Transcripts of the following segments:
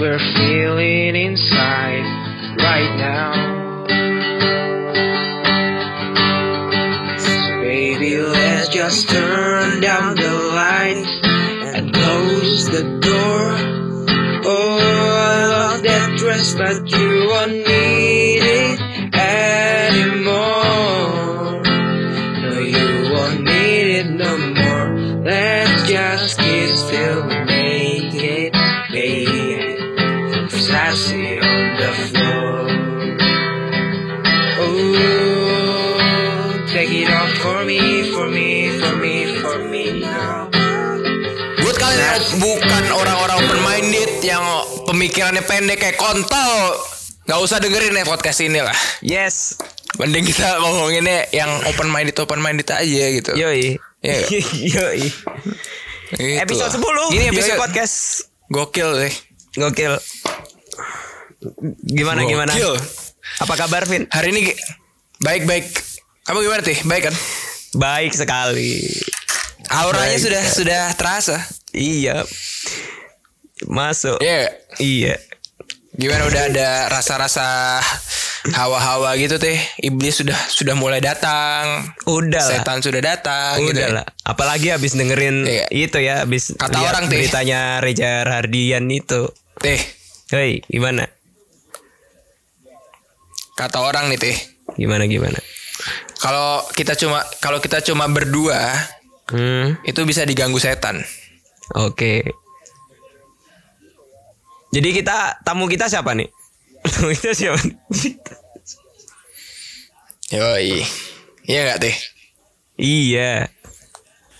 we're feeling inside right now. Baby, let's just turn down the lights and close the door. Oh, I love that dress, but you won't need pemikirannya pendek kayak kontol, nggak usah dengerin ya podcast ini lah. Yes. Mending kita ngomonginnya yang open minded open minded aja gitu. Yoi. Iya. Yoi. Gitu Episode lah. 10 Ini Yoi episode podcast gokil deh. Gokil. Gimana gimana? Gokil. Apa kabar Vin? Hari ini baik baik. Kamu gimana tih? Baik kan? Baik sekali. Auranya Baik. sudah sudah terasa. Iya. Masuk. Iya. Iya. Gimana udah ada rasa-rasa hawa-hawa gitu teh? Iblis sudah sudah mulai datang. Udah lah. Setan sudah datang. gitu Udah ya. lah. Apalagi habis dengerin Iya. itu ya, habis Kata orang, Teh. beritanya Reza Hardian itu. Teh, Hei, gimana? kata orang nih teh. Gimana gimana? Kalau kita cuma kalau kita cuma berdua Hmm, itu bisa diganggu setan. oke. Jadi kita tamu kita siapa nih? Tamu kita siapa? nih? Yoi. Iya gak teh? iya.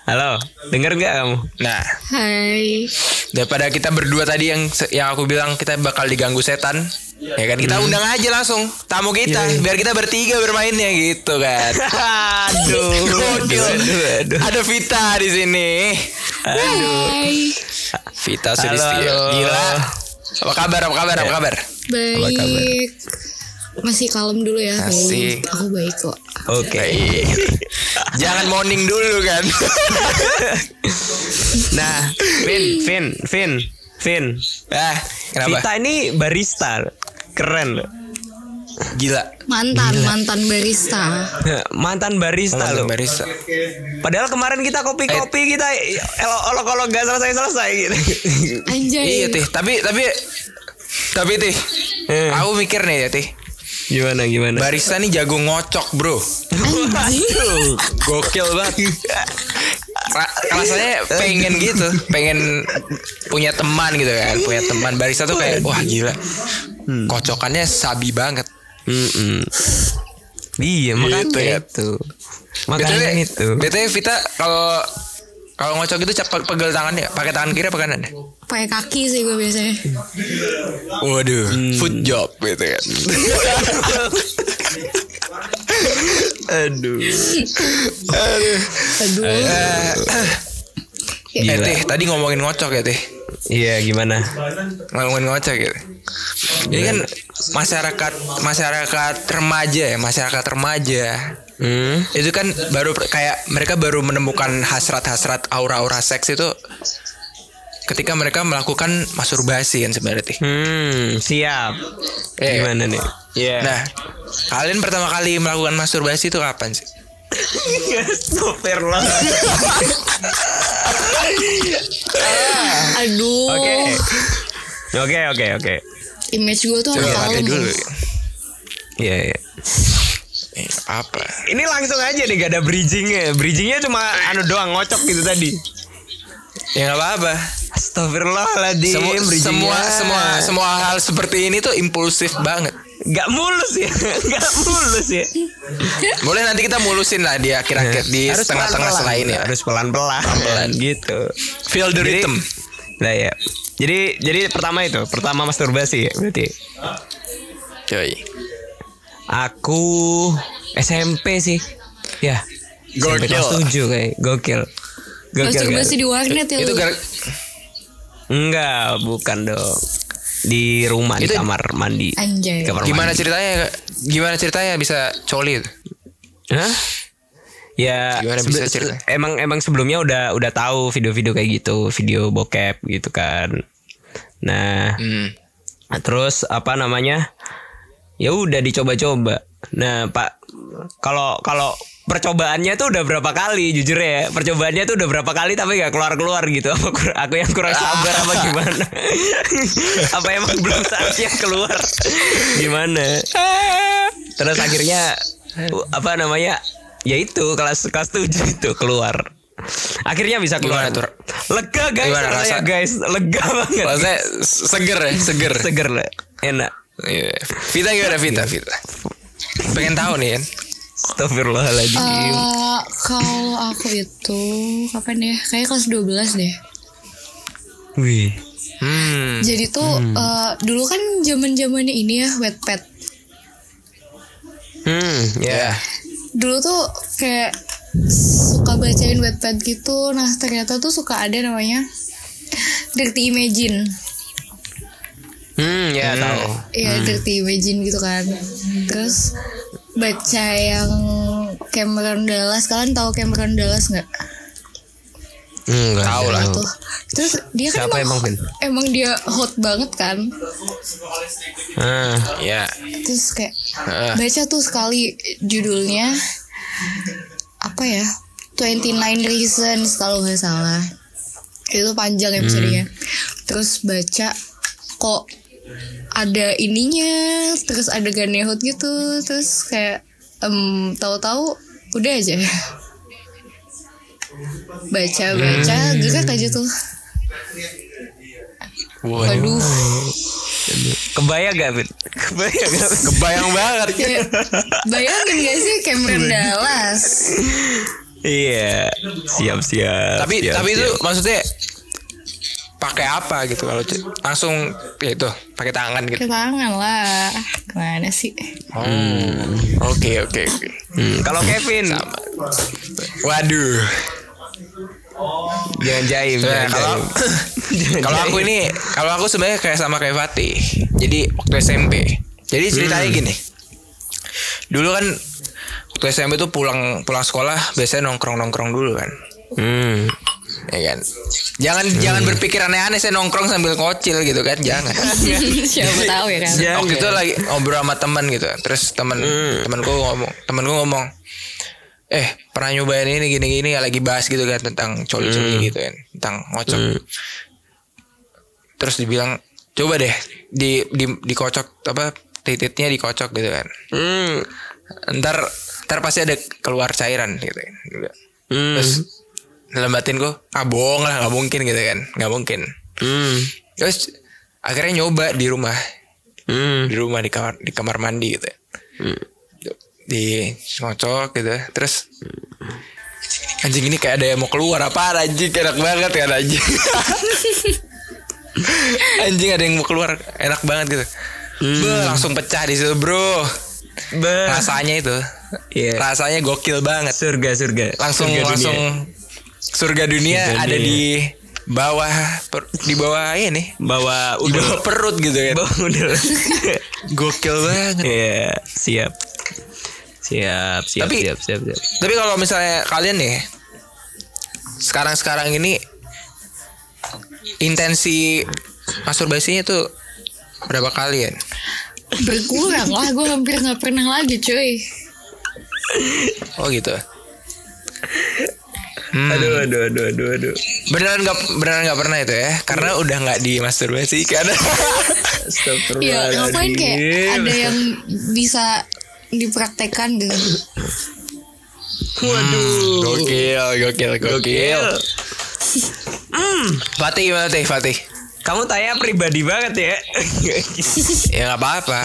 Halo, denger nggak kamu? Nah, Hai. daripada kita berdua tadi yang yang aku bilang kita bakal diganggu setan, ya kan kita undang aja langsung tamu kita biar kita bertiga bermainnya gitu kan. aduh, Gokil. aduh, aduh. Ada Vita di sini. Hai. Vita halo. Gila. Apa kabar? Apa kabar? Apa kabar? Baik. Masih kalem dulu ya. Asik. Aku baik kok. Oke. Baik. Jangan morning dulu kan. Nah, Vin, Vin, Vin, Vin. ah, kenapa? Vita ini barista. Keren loh. Gila. Mantan, mantan barista. Mantan barista Mantan loh. barista. Padahal kemarin kita kopi-kopi kita kalau gak selesai-selesai gitu. Anjay. Iya teh, tapi tapi tapi teh, Eh. aku mikir nih ya teh, Gimana gimana? barista nih jago ngocok bro, gokil banget. Ra- Rasanya pengen gitu, pengen punya teman gitu kan, punya teman barista tuh kayak wah gila, kocokannya sabi banget. Mm-mm. Iya makanya Gitu ya. itu. Makanya BTW, itu. BTW Vita kalau kalau ngocok itu cepat pegel tangannya, pakai tangan kiri apa kanan? Pakai kaki sih gue biasanya. Waduh, foot job gitu kan. Aduh. Aduh. Eh, Gila. teh, tadi ngomongin ngocok ya teh. Iya gimana? ngomongin ngocok gitu. Ini kan masyarakat masyarakat remaja ya, masyarakat remaja. Hmm. Itu kan baru kayak mereka baru menemukan hasrat-hasrat aura-aura seks itu ketika mereka melakukan masturbasi kan sebenarnya. Hmm, siap. Iya. Gimana nih? Iya. Nah, kalian pertama kali melakukan masturbasi itu kapan sih? Astagfirullah. Aduh. Oke. Oke, oke, oke. Image gue tuh kalem. dulu. Iya, iya. Eh, apa? Ini langsung aja nih gak ada bridgingnya. Bridgingnya cuma anu doang ngocok gitu tadi. Ya nggak apa-apa. Astagfirullahaladzim. Semua, semua semua semua hal seperti ini tuh impulsif banget. Gak mulus ya, gak mulus ya. Boleh nanti kita mulusin lah di akhir-akhir di setengah-tengah ini ya. Harus pelan-pelan. Pelan-pelan. gitu. Feel the Jadi- rhythm. Nah ya. Jadi jadi pertama itu, pertama masturbasi ya berarti. Yoi. Aku SMP sih. Ya. SMP Gokil. kelas 7 kayak gokil. Gokil. Masturbasi di warnet ya Itu gara Enggak, bukan dong. Di rumah di Itu- kamar mandi. Anjay. Kamar gimana mandi. ceritanya? Gimana ceritanya bisa coli itu? Hah? Ya Gimana sebe- bisa cerita? emang emang sebelumnya udah udah tahu video-video kayak gitu, video bokep gitu kan. Nah, Hmm. Terus apa namanya? Ya udah dicoba-coba. Nah, Pak kalau kalau percobaannya tuh udah berapa kali jujur ya percobaannya tuh udah berapa kali tapi gak keluar keluar gitu apa aku yang kurang sabar apa gimana apa emang belum saatnya keluar gimana terus akhirnya apa namanya ya itu kelas kelas tujuh itu keluar akhirnya bisa keluar Gimana tuh? lega guys Gimana rasanya, rasa? guys lega banget Maksudnya seger ya, seger. seger lah enak Iya. Vita gimana Vita? Vita. Pengen tahu nih kan. Astagfirullahaladzim Eh, kalau aku itu kapan ya? Kayak kelas 12 deh. Wih Hmm. Jadi tuh eh, dulu kan zaman-zamannya ini ya Wattpad. Hmm ya Dulu tuh kayak suka bacain Wattpad gitu. Nah, ternyata tuh suka ada namanya Dirty Imagine. Hmm ya tahu Iya, Dirty Imagine gitu kan. Terus baca yang Cameron Dallas. Kalian tahu Cameron Dallas nggak? Enggak Tahu lah. Tuh. Terus dia kan Siapa emang, emang, emang dia hot banget kan. Ah, Ya. Terus kayak Heeh. baca tuh sekali judulnya apa ya 29 Reasons kalau nggak salah itu panjang episodenya terus baca kok ada ininya terus ada hot gitu terus kayak em, tahu-tahu udah aja baca baca gerak aja tuh waduh kebayang gak, Vin? Kebayang gak? Kebayang banget. Kayak, bayangin gak sih Cameron Dallas Iya, siap siap. tapi siap, tapi itu siap. maksudnya pakai apa gitu kalau langsung ya itu pakai tangan gitu. ke tangan lah gimana sih Oh. Oke oke oke. Hmm, kalau Kevin, Waduh. jangan jaim. Nah, kalau kalau aku ini kalau aku sebenarnya kayak sama kayak Fatih. Jadi waktu SMP. Jadi ceritanya gini. Dulu kan waktu SMP tuh pulang pulang sekolah biasanya nongkrong nongkrong dulu kan. Hmm. Ya kan. Jangan jangan berpikir aneh-aneh saya nongkrong sambil kocil gitu kan. Jangan. siapa tahu ya kan Waktu itu lagi ngobrol sama teman gitu. Terus teman temanku ngomong, temanku ngomong, eh pernah nyobain ini gini-gini lagi bahas gitu kan tentang coli-coli gitu kan, tentang ngocok. Terus dibilang coba deh di di dikocok apa titiknya dikocok gitu kan. Hmm. Ntar ntar pasti ada keluar cairan gitu kan. Hmm. Terus dalam batinku ah bohong lah nggak mungkin gitu kan nggak mungkin Hmm. terus akhirnya nyoba di rumah Hmm. di rumah di kamar di kamar mandi gitu ya. di ngocok gitu terus anjing ini kayak ada yang mau keluar apa anjing enak banget kan anjing anjing ada yang mau keluar enak banget gitu Beuh, langsung pecah di situ bro Bah. rasanya itu Iya. rasanya gokil banget Surga surga. langsung Surga dunia. Surga dunia Surga ada dunia. di bawah per- di bawah ini bawa di udah bawah perut gitu kan bawa udah. gokil banget Iya, siap. Siap, siap, Tapi- siap, siap, siap. Tapi kalau misalnya kalian nih sekarang-sekarang ini intensi masturbasinya tuh berapa kalian? berkurang lah gue hampir nggak pernah lagi cuy Oh gitu. Aduh, aduh, aduh, aduh, aduh. Beneran nggak beneran nggak pernah itu ya? Karena udah nggak dimasturbasi karena ya ngapain kayak ada yang bisa dipraktekkan gitu Waduh. gokil, gokil, gokil. Fatih gimana Teh? Fatih? Kamu tanya pribadi banget ya. Ya nggak apa-apa.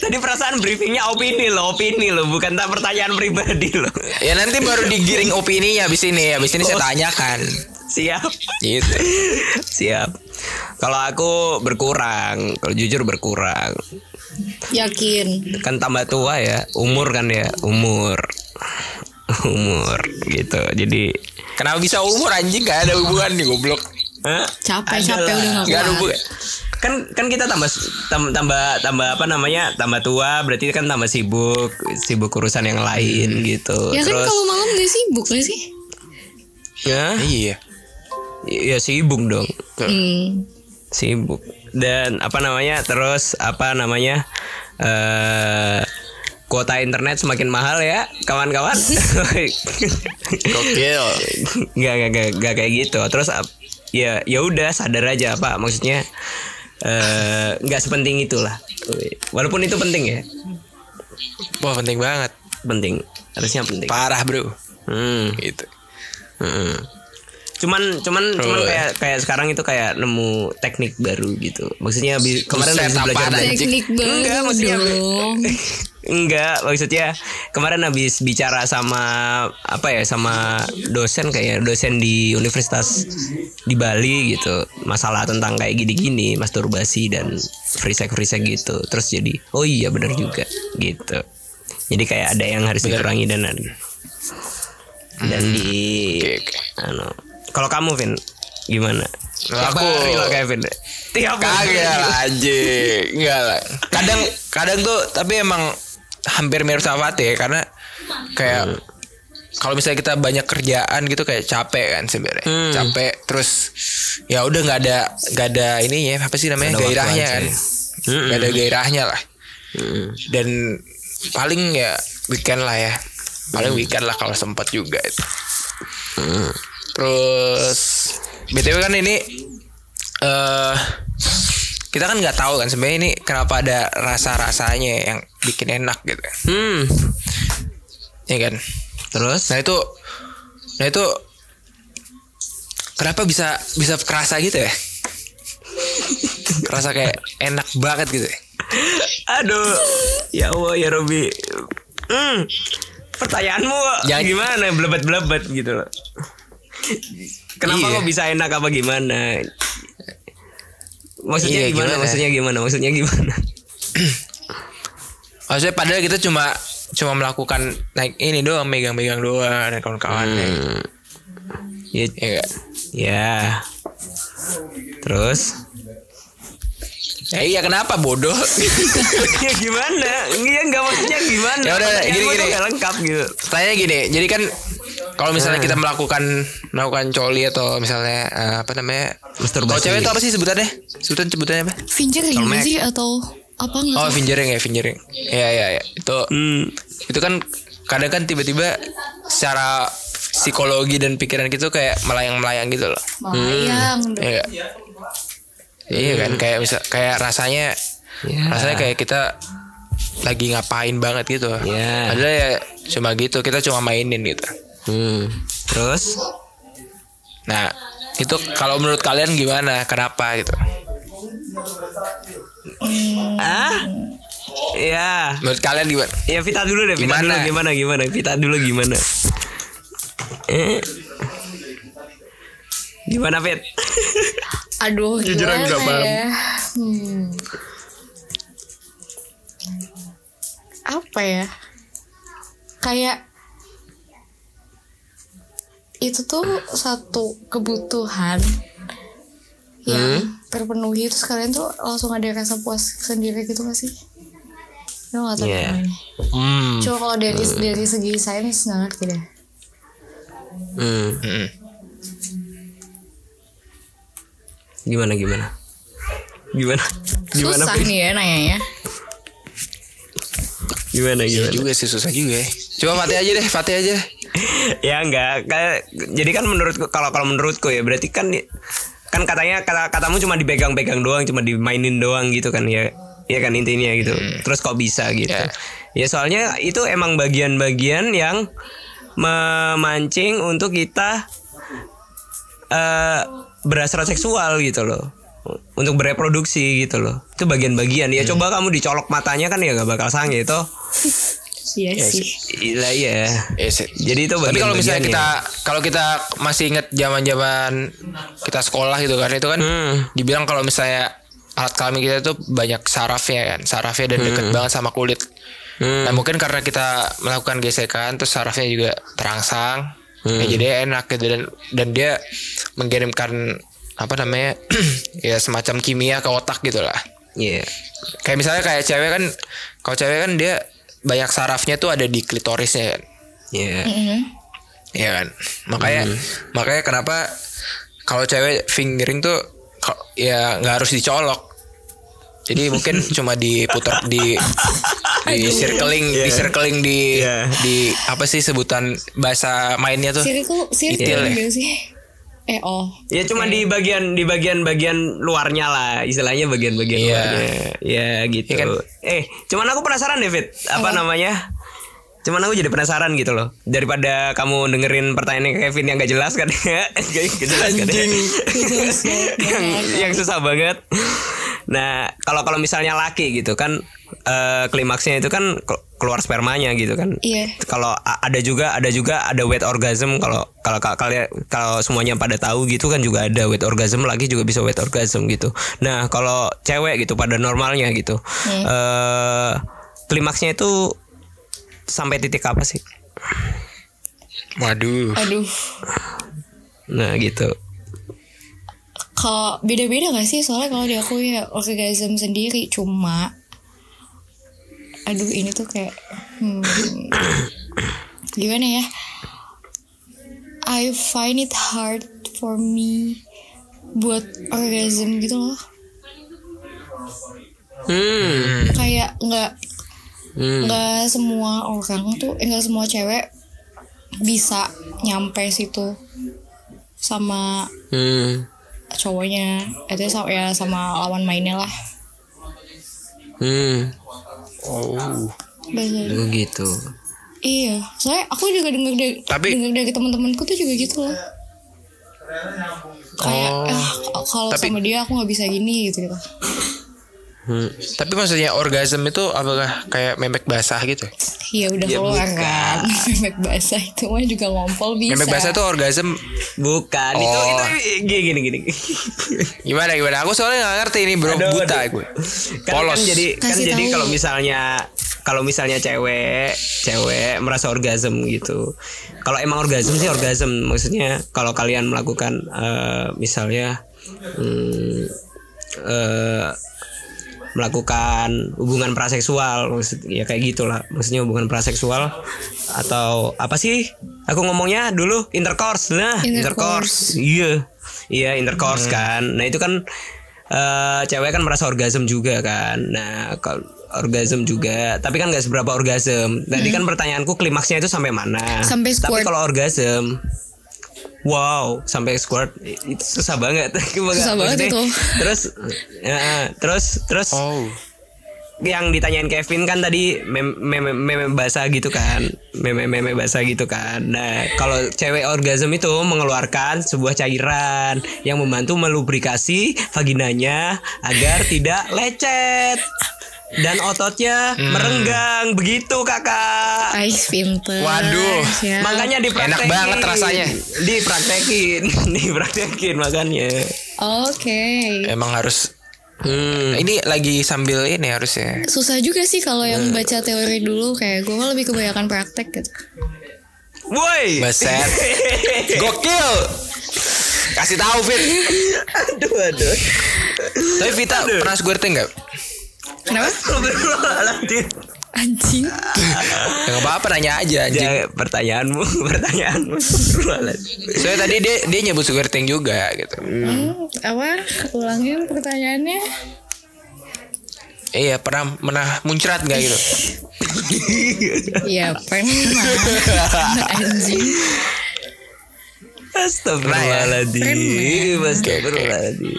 Tadi perasaan briefingnya opini loh, opini loh, bukan tak pertanyaan pribadi loh. Ya nanti baru digiring opininya habis ini, habis ini saya tanyakan. Siap. Gitu. Siap. Kalau aku berkurang, kalau jujur berkurang. yakin Kan tambah tua ya, umur kan ya, umur. Umur gitu. Jadi Kenapa bisa umur anjing gak ada hubungan nih goblok. Hah? capek capek udah nggak Gak kuat kan kan kita tambah tam- tambah tambah apa namanya tambah tua berarti kan tambah sibuk sibuk urusan yang lain gitu. Ya kan terus kalau malam gak sibuk gak sih? Ya Iya. ya sibuk dong. Hmm. sibuk. Dan apa namanya terus apa namanya eh kuota internet semakin mahal ya kawan-kawan. Gokil. nggak nggak nggak nggak kayak gitu. Terus ya ya udah sadar aja pak maksudnya eh nggak sepenting itulah walaupun itu penting ya Wah penting banget. penting harusnya penting Parah bro. hmm. Gitu. Mm-mm. Cuman cuman cuman Oh. kayak kayak sekarang itu kayak nemu teknik baru gitu. Maksudnya bi- kemarin habis belajar? Teknik baru Enggak, maksudnya. Enggak, maksudnya kemarin habis bicara sama apa ya sama dosen kayak dosen di universitas di Bali gitu. Masalah tentang kayak gini-gini, masturbasi dan free sex free sex gitu. Terus jadi oh iya benar juga gitu. Jadi kayak ada yang harus dikurangi dan ada dan di Oke, oke. anu kalau kamu Vin gimana tiap Aku- lo Kevin tiap Kagak lah anjing. Enggak lah. Kadang kadang tuh tapi emang hampir mirip sama Fatih ya karena kayak kalau misalnya kita banyak kerjaan gitu kayak capek kan sebenarnya. Hmm. Capek terus ya udah nggak ada nggak ada ininya apa sih namanya ada gairahnya kan. ya. Nggak ada gairahnya lah. Mm. Dan paling ya weekend lah ya. Paling weekend lah kalau sempat juga itu. Terus BTW kan ini eh kita kan nggak tahu kan sebenarnya ini kenapa ada rasa-rasanya yang bikin enak gitu. hmm Ya kan? terus Nah itu Nah itu Kenapa bisa bisa kerasa gitu ya? kerasa kayak enak banget gitu ya? aduh ya Allah ya Robi hmm pertanyaanmu Jangan- gimana belebet gitu loh kenapa Iya. kok bisa enak apa gimana maksudnya Iya, gimana? gimana? maksudnya gimana maksudnya gimana Maksudnya padahal kita cuma cuma melakukan naik ini doang megang-megang doang dan kawan-kawan ya. ya Ya nggak? ya terus Ya iya kenapa bodoh? ya gimana? Iya nggak maksudnya gimana? Ya udah, gini, gini. nggak lengkap gitu. Tanya gini, jadi kan kalau misalnya kita melakukan melakukan coli atau misalnya eh, apa namanya? Masturbasi. Kalau cewek itu apa sih sebutannya? Sebutan sebutannya apa? Fingering Colmek. sih atau apa nggak Oh, fingering ya, fingering. Iya, iya, iya. Itu Hmm. itu kan kadang kan tiba-tiba secara psikologi dan pikiran gitu kayak melayang-melayang gitu loh. Melayang dong. Iya. Iya kan kayak bisa kayak rasanya Ya. rasanya kayak kita lagi ngapain banget gitu. Ya. Padahal ya cuma gitu, kita cuma mainin gitu. Hmm. Terus? Nah, itu kalau menurut kalian gimana? Kenapa gitu? Ah? Ya. Menurut kalian gimana? Ya Vita dulu deh. Vita Gimana? dulu gimana gimana? Vita dulu gimana? Eh. Gimana Fit? Aduh, Jujur aku gimana nggak paham. ya? Hmm. Apa ya? Kayak itu tuh satu kebutuhan yang terpenuhi terus kalian tuh langsung ada rasa puas sendiri gitu gak sih? Lo gak tau gimana. Hmm. Cuma kalau dari dari segi sains nggak ngerti deh. Hmm. Mm-mm. Gimana gimana? Gimana? Gimana Susah nih ya nanyanya. Gimana Iya gimana? juga sih susah juga ya. Coba Fatih aja deh, Fatih aja. deh. ya enggak. Jadi kan menurutku kalau kalau menurutku ya berarti kan kan katanya kata katamu cuma dipegang-pegang doang cuma dimainin doang gitu kan ya. Ya kan intinya gitu. Terus kok bisa gitu? Ya. ya soalnya itu emang bagian-bagian yang memancing untuk kita eh berhasrat seksual gitu loh. Untuk bereproduksi gitu loh. Itu bagian-bagian. Ya coba kamu dicolok matanya kan ya gak bakal sange toh Iya Ya, sih. Iya iya Eh, sih. jadi itu Tapi kalau misalnya kita kalau kita masih inget zaman-zaman kita sekolah gitu kan itu kan Hmm. dibilang kalau misalnya alat kelamin kita itu banyak sarafnya kan, sarafnya dan deket banget sama kulit. Hmm. Nah mungkin karena kita melakukan gesekan terus sarafnya juga terangsang, ya jadi enak gitu dan dan dia mengirimkan apa namanya ya semacam kimia ke otak gitu lah. Iya. Kayak misalnya kayak cewek kan, kalau cewek kan dia banyak sarafnya tuh ada di klitorisnya kan. Iya. Mhm. Iya kan. Makanya makanya kenapa kalau cewek fingering tuh ya nggak harus dicolok. Jadi mungkin cuma diputar di di circling di circling di Iya. di apa sih sebutan bahasa mainnya tuh? Circle, circle ya? sih? Eh oh. Ya cuma di bagian di bagian bagian luarnya lah, istilahnya bagian-bagian Iya. luarnya. Ya gitu. Iya kan? Eh, cuman aku penasaran David, apa namanya? Cuman aku jadi penasaran gitu loh. Daripada kamu dengerin pertanyaannya Kevin yang gak jelas kan ya. Gak jelas kan ya. yang, yang susah banget. Nah, kalau kalau misalnya laki gitu kan eh, klimaksnya itu kan ke- keluar spermanya gitu kan. Iya. Kalau a- ada juga ada juga ada wet orgasm kalau kalau ka- kalian kalau semuanya pada tahu gitu kan juga ada wet orgasm lagi juga bisa wet orgasm gitu. Nah, kalau cewek gitu pada normalnya gitu. eh klimaksnya itu sampai titik apa sih? Waduh. Aduh. Nah, gitu. Kalau beda-beda gak sih? Soalnya kalau di aku ya orgasm sendiri cuma Aduh ini tuh kayak hmm, Gimana ya I find it hard for me Buat orgasm gitu loh Hmm. Kayak nggak Hmm. nggak semua orang tuh eh, nggak semua cewek bisa nyampe situ sama Hmm. Cowoknya. Itu sama ya sama lawan mainnya lah. Hmm. Oh, gitu. iya soalnya aku juga denger dari Tapi- denger dari teman-temanku tuh juga gitu loh. Kayak ah kalau Tapi- sama dia aku nggak bisa gini gitu gitu Hmm. Tapi maksudnya orgasm itu apakah kayak memek basah gitu? iya udah Ya, keluar bukan. kan memek basah itu mah juga ngompol bisa Memek basah itu orgasm Bukan, itu Oh. itu gini gini gini. gimana gimana? Aku soalnya nggak ngerti ini bro Aduh, buta aduh. gue. kan, Polos. kan jadi kan Kasih jadi tahu. kalau misalnya kalau misalnya cewek cewek merasa orgasm gitu kalau emang orgasm sih orgasm maksudnya kalau kalian melakukan eh, misalnya hmm, eh, melakukan hubungan praseksual maksud ya kayak gitulah. Maksudnya hubungan praseksual atau apa sih? Aku ngomongnya dulu intercourse. Nah Intercourse. iya. Iya intercourse kan. Nah itu kan eh cewek kan merasa orgasm juga kan. Nah kalau orgasm juga tapi kan nggak seberapa orgasm. Tadi kan pertanyaanku klimaksnya itu sampai mana? Sampai tapi kalau orgasm Wow, sampai squirt itu susah banget. Susah banget itu. Terus, ya, terus, terus Oh. yang ditanyain Kevin kan tadi meme meme, meme basah gitu kan meme meme basah gitu kan nah kalau cewek orgasm itu mengeluarkan sebuah cairan yang membantu melubrikasi vaginanya agar tidak lecet dan ototnya merenggang begitu kakak Ais pinter Waduh. Siap. makanya dipraktekin Enak banget rasanya. dipraktekin dipraktekin makanya oke Emang harus hmm. ini lagi sambil ini harusnya. susah juga sih kalau yang baca teori dulu kayak gue mah lebih kebanyakan praktek gitu woi Baset. Gokil. Kasih tahu Fit. aduh aduh Tapi Vita pernah squirting nggak? Kenapa Astagfirullahaladzim. anjing Ya nggak apa-apa nanya aja anjing. Ya, pertanyaanmu, pertanyaanmu. Soalnya tadi dia dia nyebut squirting juga gitu. Hmm, apa ulangin pertanyaannya Iya pernah pernah muncrat nggak gitu? Iya pernah anjing Astagfirullahaladzim. Astagfirullahaladzim.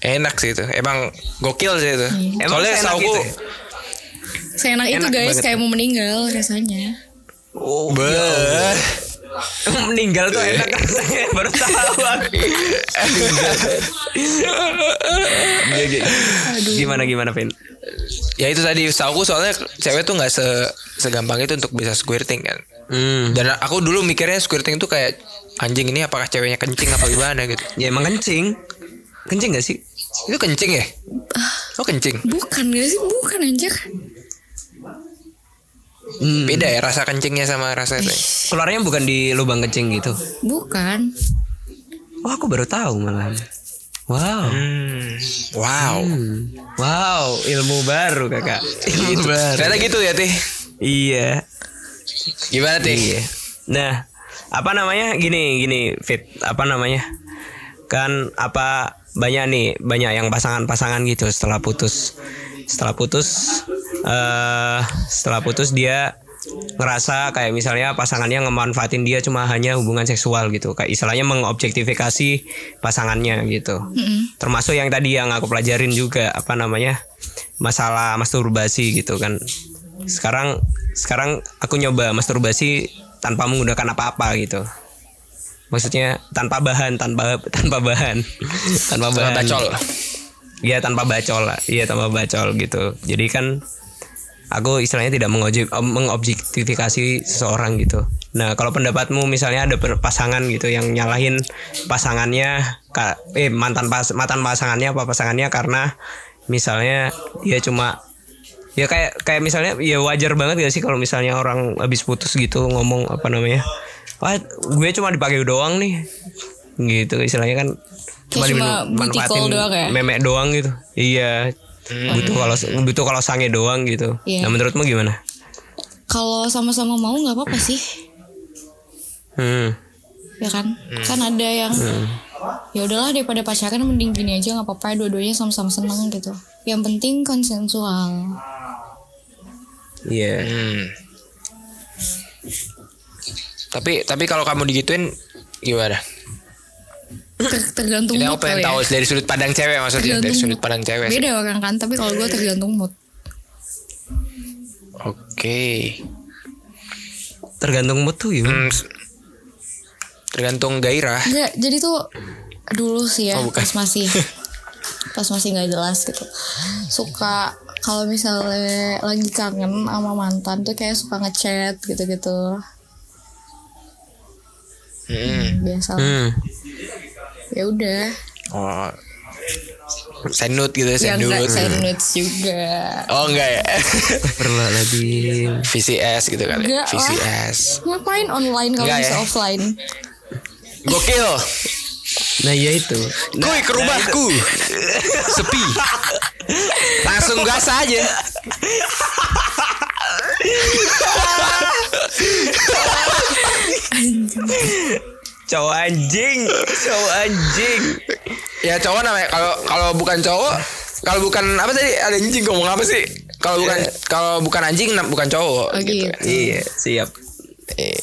Enak sih itu. Emang gokil sih itu. Emang Soalnya seenak sauku itu ya? Seenak itu Enak guys banget. kayak mau meninggal rasanya Oh, Beuh. meninggal tuh enak rasanya baru tahu aku. Iya, iya. Gimana gimana Vin? Ya itu tadi sauku soalnya cewek tuh nggak se segampang itu untuk bisa squirting kan. Hmm. Dan aku dulu mikirnya squirting tuh kayak anjing ini apakah ceweknya kencing apa gimana gitu. Ya emang kencing. Kencing gak sih? Itu kencing ya? Oh kencing. bukan gak sih bukan anjir Hmm. Beda ya rasa kencingnya sama rasa itu. ya? Keluarnya bukan di lubang kencing gitu. bukan Oh, aku baru tahu malah. Wow. Hmm. Wow. Hmm. Wow, ilmu baru kakak. Ilmu Gitu. baru. Ternyata gitu ya Tih. Iya. Gimana Tih? Iya. Nah, apa namanya? Gini, gini, Fit. Apa namanya? Kan apa banyak nih banyak yang pasangan-pasangan gitu. Setelah putus setelah putus eh setelah putus dia ngerasa kayak misalnya pasangannya ngemanfaatin dia cuma hanya hubungan seksual gitu. Kayak istilahnya mengobjektifikasi pasangannya gitu. Termasuk yang tadi yang aku pelajarin juga apa namanya masalah masturbasi gitu kan. Sekarang sekarang aku nyoba masturbasi tanpa menggunakan apa-apa gitu maksudnya tanpa bahan tanpa tanpa bahan. Tanpa bahan. bacol. Iya tanpa bacol Iya tanpa bacol gitu. Jadi kan Aku istilahnya tidak mengobjek, mengobjektifikasi seseorang gitu. Nah kalau pendapatmu misalnya ada pasangan gitu Yang nyalahin pasangannya Eh mantan pas mantan pasangannya apa pasangannya Karena misalnya Dia cuma Ya kayak kayak misalnya ya wajar banget gak sih kalau misalnya orang habis putus gitu ngomong apa namanya Wah gue cuma dipakai doang nih gitu istilahnya kan cuma call manfaatin doang ya? memek doang gitu iya butuh kalau butuh kalau sange doang gitu Iya. nah menurutmu gimana Kalau sama-sama mau nggak apa-apa sih, hmm ya kan? Kan ada yang ya udahlah daripada pacaran mending gini aja nggak apa-apa dua-duanya sama-sama seneng gitu. Yang penting konsensual. iya Hmm. Tapi tapi kalau kamu digituin gimana? Ter- tergantung Ini mood aku pengen kali tahu ya. dari sudut pandang cewek maksudnya dari Tergantung sudut mood. pandang cewek. sih. Beda orang kan, tapi kalau gue tergantung mood. Oke. tergantung mood tuh gimana Hmm, tergantung gairah. Enggak, jadi tuh dulu sih ya Oh, bukan. pas masih pas masih nggak jelas gitu. Suka kalau misalnya lagi kangen sama mantan tuh kayak suka ngechat gitu-gitu. Hmm. Biasa. hmm Ya udah. Oh. Sendut gitu ya, Ya enggak sendut. send notes juga. Oh enggak ya. perlah lagi VCS gitu kali. Enggak lah. VCS. Ngapain online kalau Enggak bisa ya? offline? Gokil. nah iya itu nah, Kuy ke rumahku. Sepi. Langsung gas aja. cowok anjing cowok anjing Ya cowok namanya kalau kalau bukan cowok kalau bukan apa tadi ada anjing ngomong apa sih? Kalau bukan kalau bukan anjing bukan cowok Oh, gitu. gitu. iya siap Eh,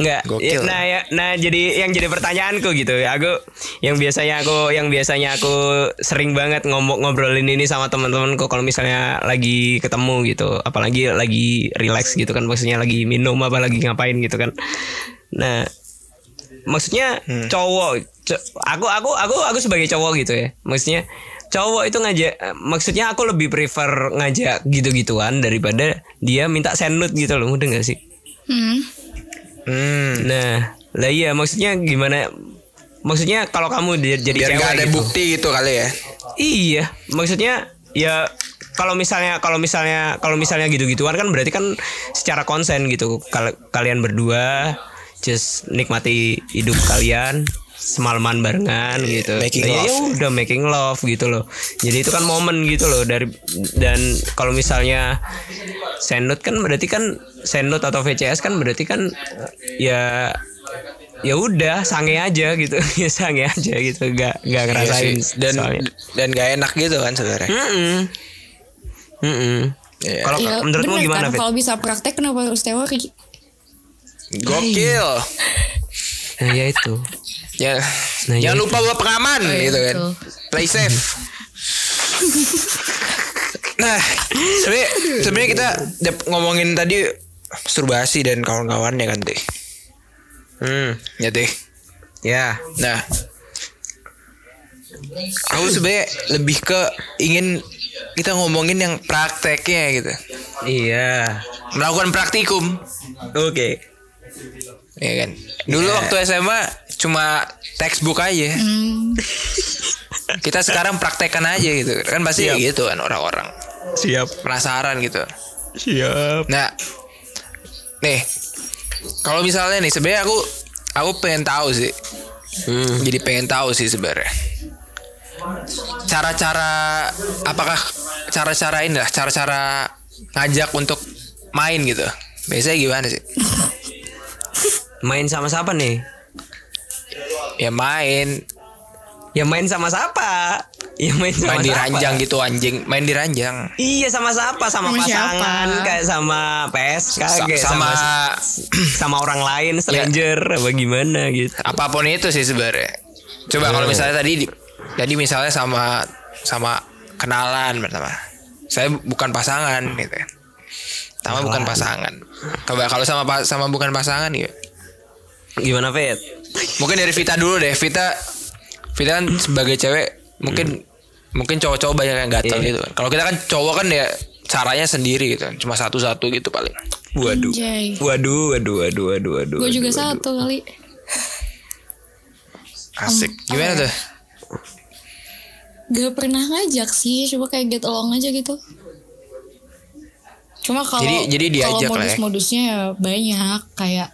Enggak. Gokil. Ya, nah ya, nah jadi yang jadi pertanyaanku gitu ya. Aku yang biasanya aku yang biasanya aku sering banget ngomong ngobrolin ini sama teman-temanku kalau misalnya lagi ketemu gitu, apalagi lagi relax gitu kan maksudnya lagi minum apa lagi ngapain gitu kan. Nah, maksudnya Hmm. cowok co- aku aku aku aku sebagai cowok gitu ya. Maksudnya cowok itu ngajak maksudnya aku lebih prefer ngajak gitu-gituan daripada dia minta send nude gitu loh, mudah gak sih? Hmm. Hmm. Nah, lah iya maksudnya gimana? Maksudnya kalau kamu di- jadi Biar cewek nggak ada gitu. bukti gitu kali ya. Iya, maksudnya ya kalau misalnya kalau misalnya kalau misalnya gitu-gituan kan berarti kan secara konsen gitu. Kal- kalian berdua just nikmati hidup kalian semalaman barengan gitu. making ya love. udah making love gitu loh. Jadi itu kan momen gitu loh dari dan kalau misalnya sendot kan berarti kan sendot atau VCS kan berarti kan ya ya udah sange aja gitu ya sange aja gitu gak gak ngerasain Iya sih. dan soalnya. dan gak enak gitu kan sebenarnya. Mm-mm. Mm-mm. Iya. Kalau Ya, menurutmu gimana, kan? Fit? Kalau bisa praktek kenapa harus teori? Gokil. Nah, ya itu. Ya, Nah, ya jangan itu. lupa bawa pengaman Oh, iya, gitu kan. Play safe. nah, sebenarnya sebenarnya kita ngomongin tadi masturbasi dan kawan-kawannya kan teh. Hmm. Ya teh. Ya. Nah, aku sebenarnya lebih ke ingin kita ngomongin yang prakteknya gitu. Iya. Melakukan praktikum. Oke. Ya kan. Dulu Iya. waktu SMA cuma textbook aja. Hmm. Kita sekarang praktekan aja gitu. Kan pasti Siap. gitu kan orang-orang. Siap. Penasaran gitu. Siap. Nah, nih kalau misalnya nih sebenarnya aku aku pengen tahu sih. Hmm. Jadi pengen tahu sih sebenarnya. Cara-cara apakah cara-cara ini lah, cara-cara ngajak untuk main gitu. Biasanya gimana sih? Main sama siapa nih? Ya main Ya main sama siapa? Ya main sama Main di siapa? ranjang gitu anjing, main di ranjang. Iya sama siapa? Sama, Sama pasangan siapa? kayak sama PSK Sa- kayak sama sama orang lain stranger apa gimana gitu. apa pun itu sih sebenarnya. Coba kalau misalnya tadi di- tadi misalnya sama sama kenalan pertama. Saya bukan pasangan gitu. kan. Sama bukan pasangan. Coba kalau sama sama bukan pasangan ya. Gimana Fet? Mungkin dari Vita dulu deh. Vita Vita kan sebagai cewek mungkin mungkin cowok-cowok banyak yang gatel Iya. gitu kan. Kalau kita kan cowok kan ya caranya sendiri gitu kan. Cuma satu-satu gitu paling. Waduh. Anjay. Waduh, waduh, waduh, waduh, waduh. Gue juga waduh, satu kali. Asik. Gimana tuh? Gak pernah ngajak sih, cuma kayak get along aja gitu. Cuma kalau Jadi- jadi diajak kalau lah ya? modus-modusnya ya banyak kayak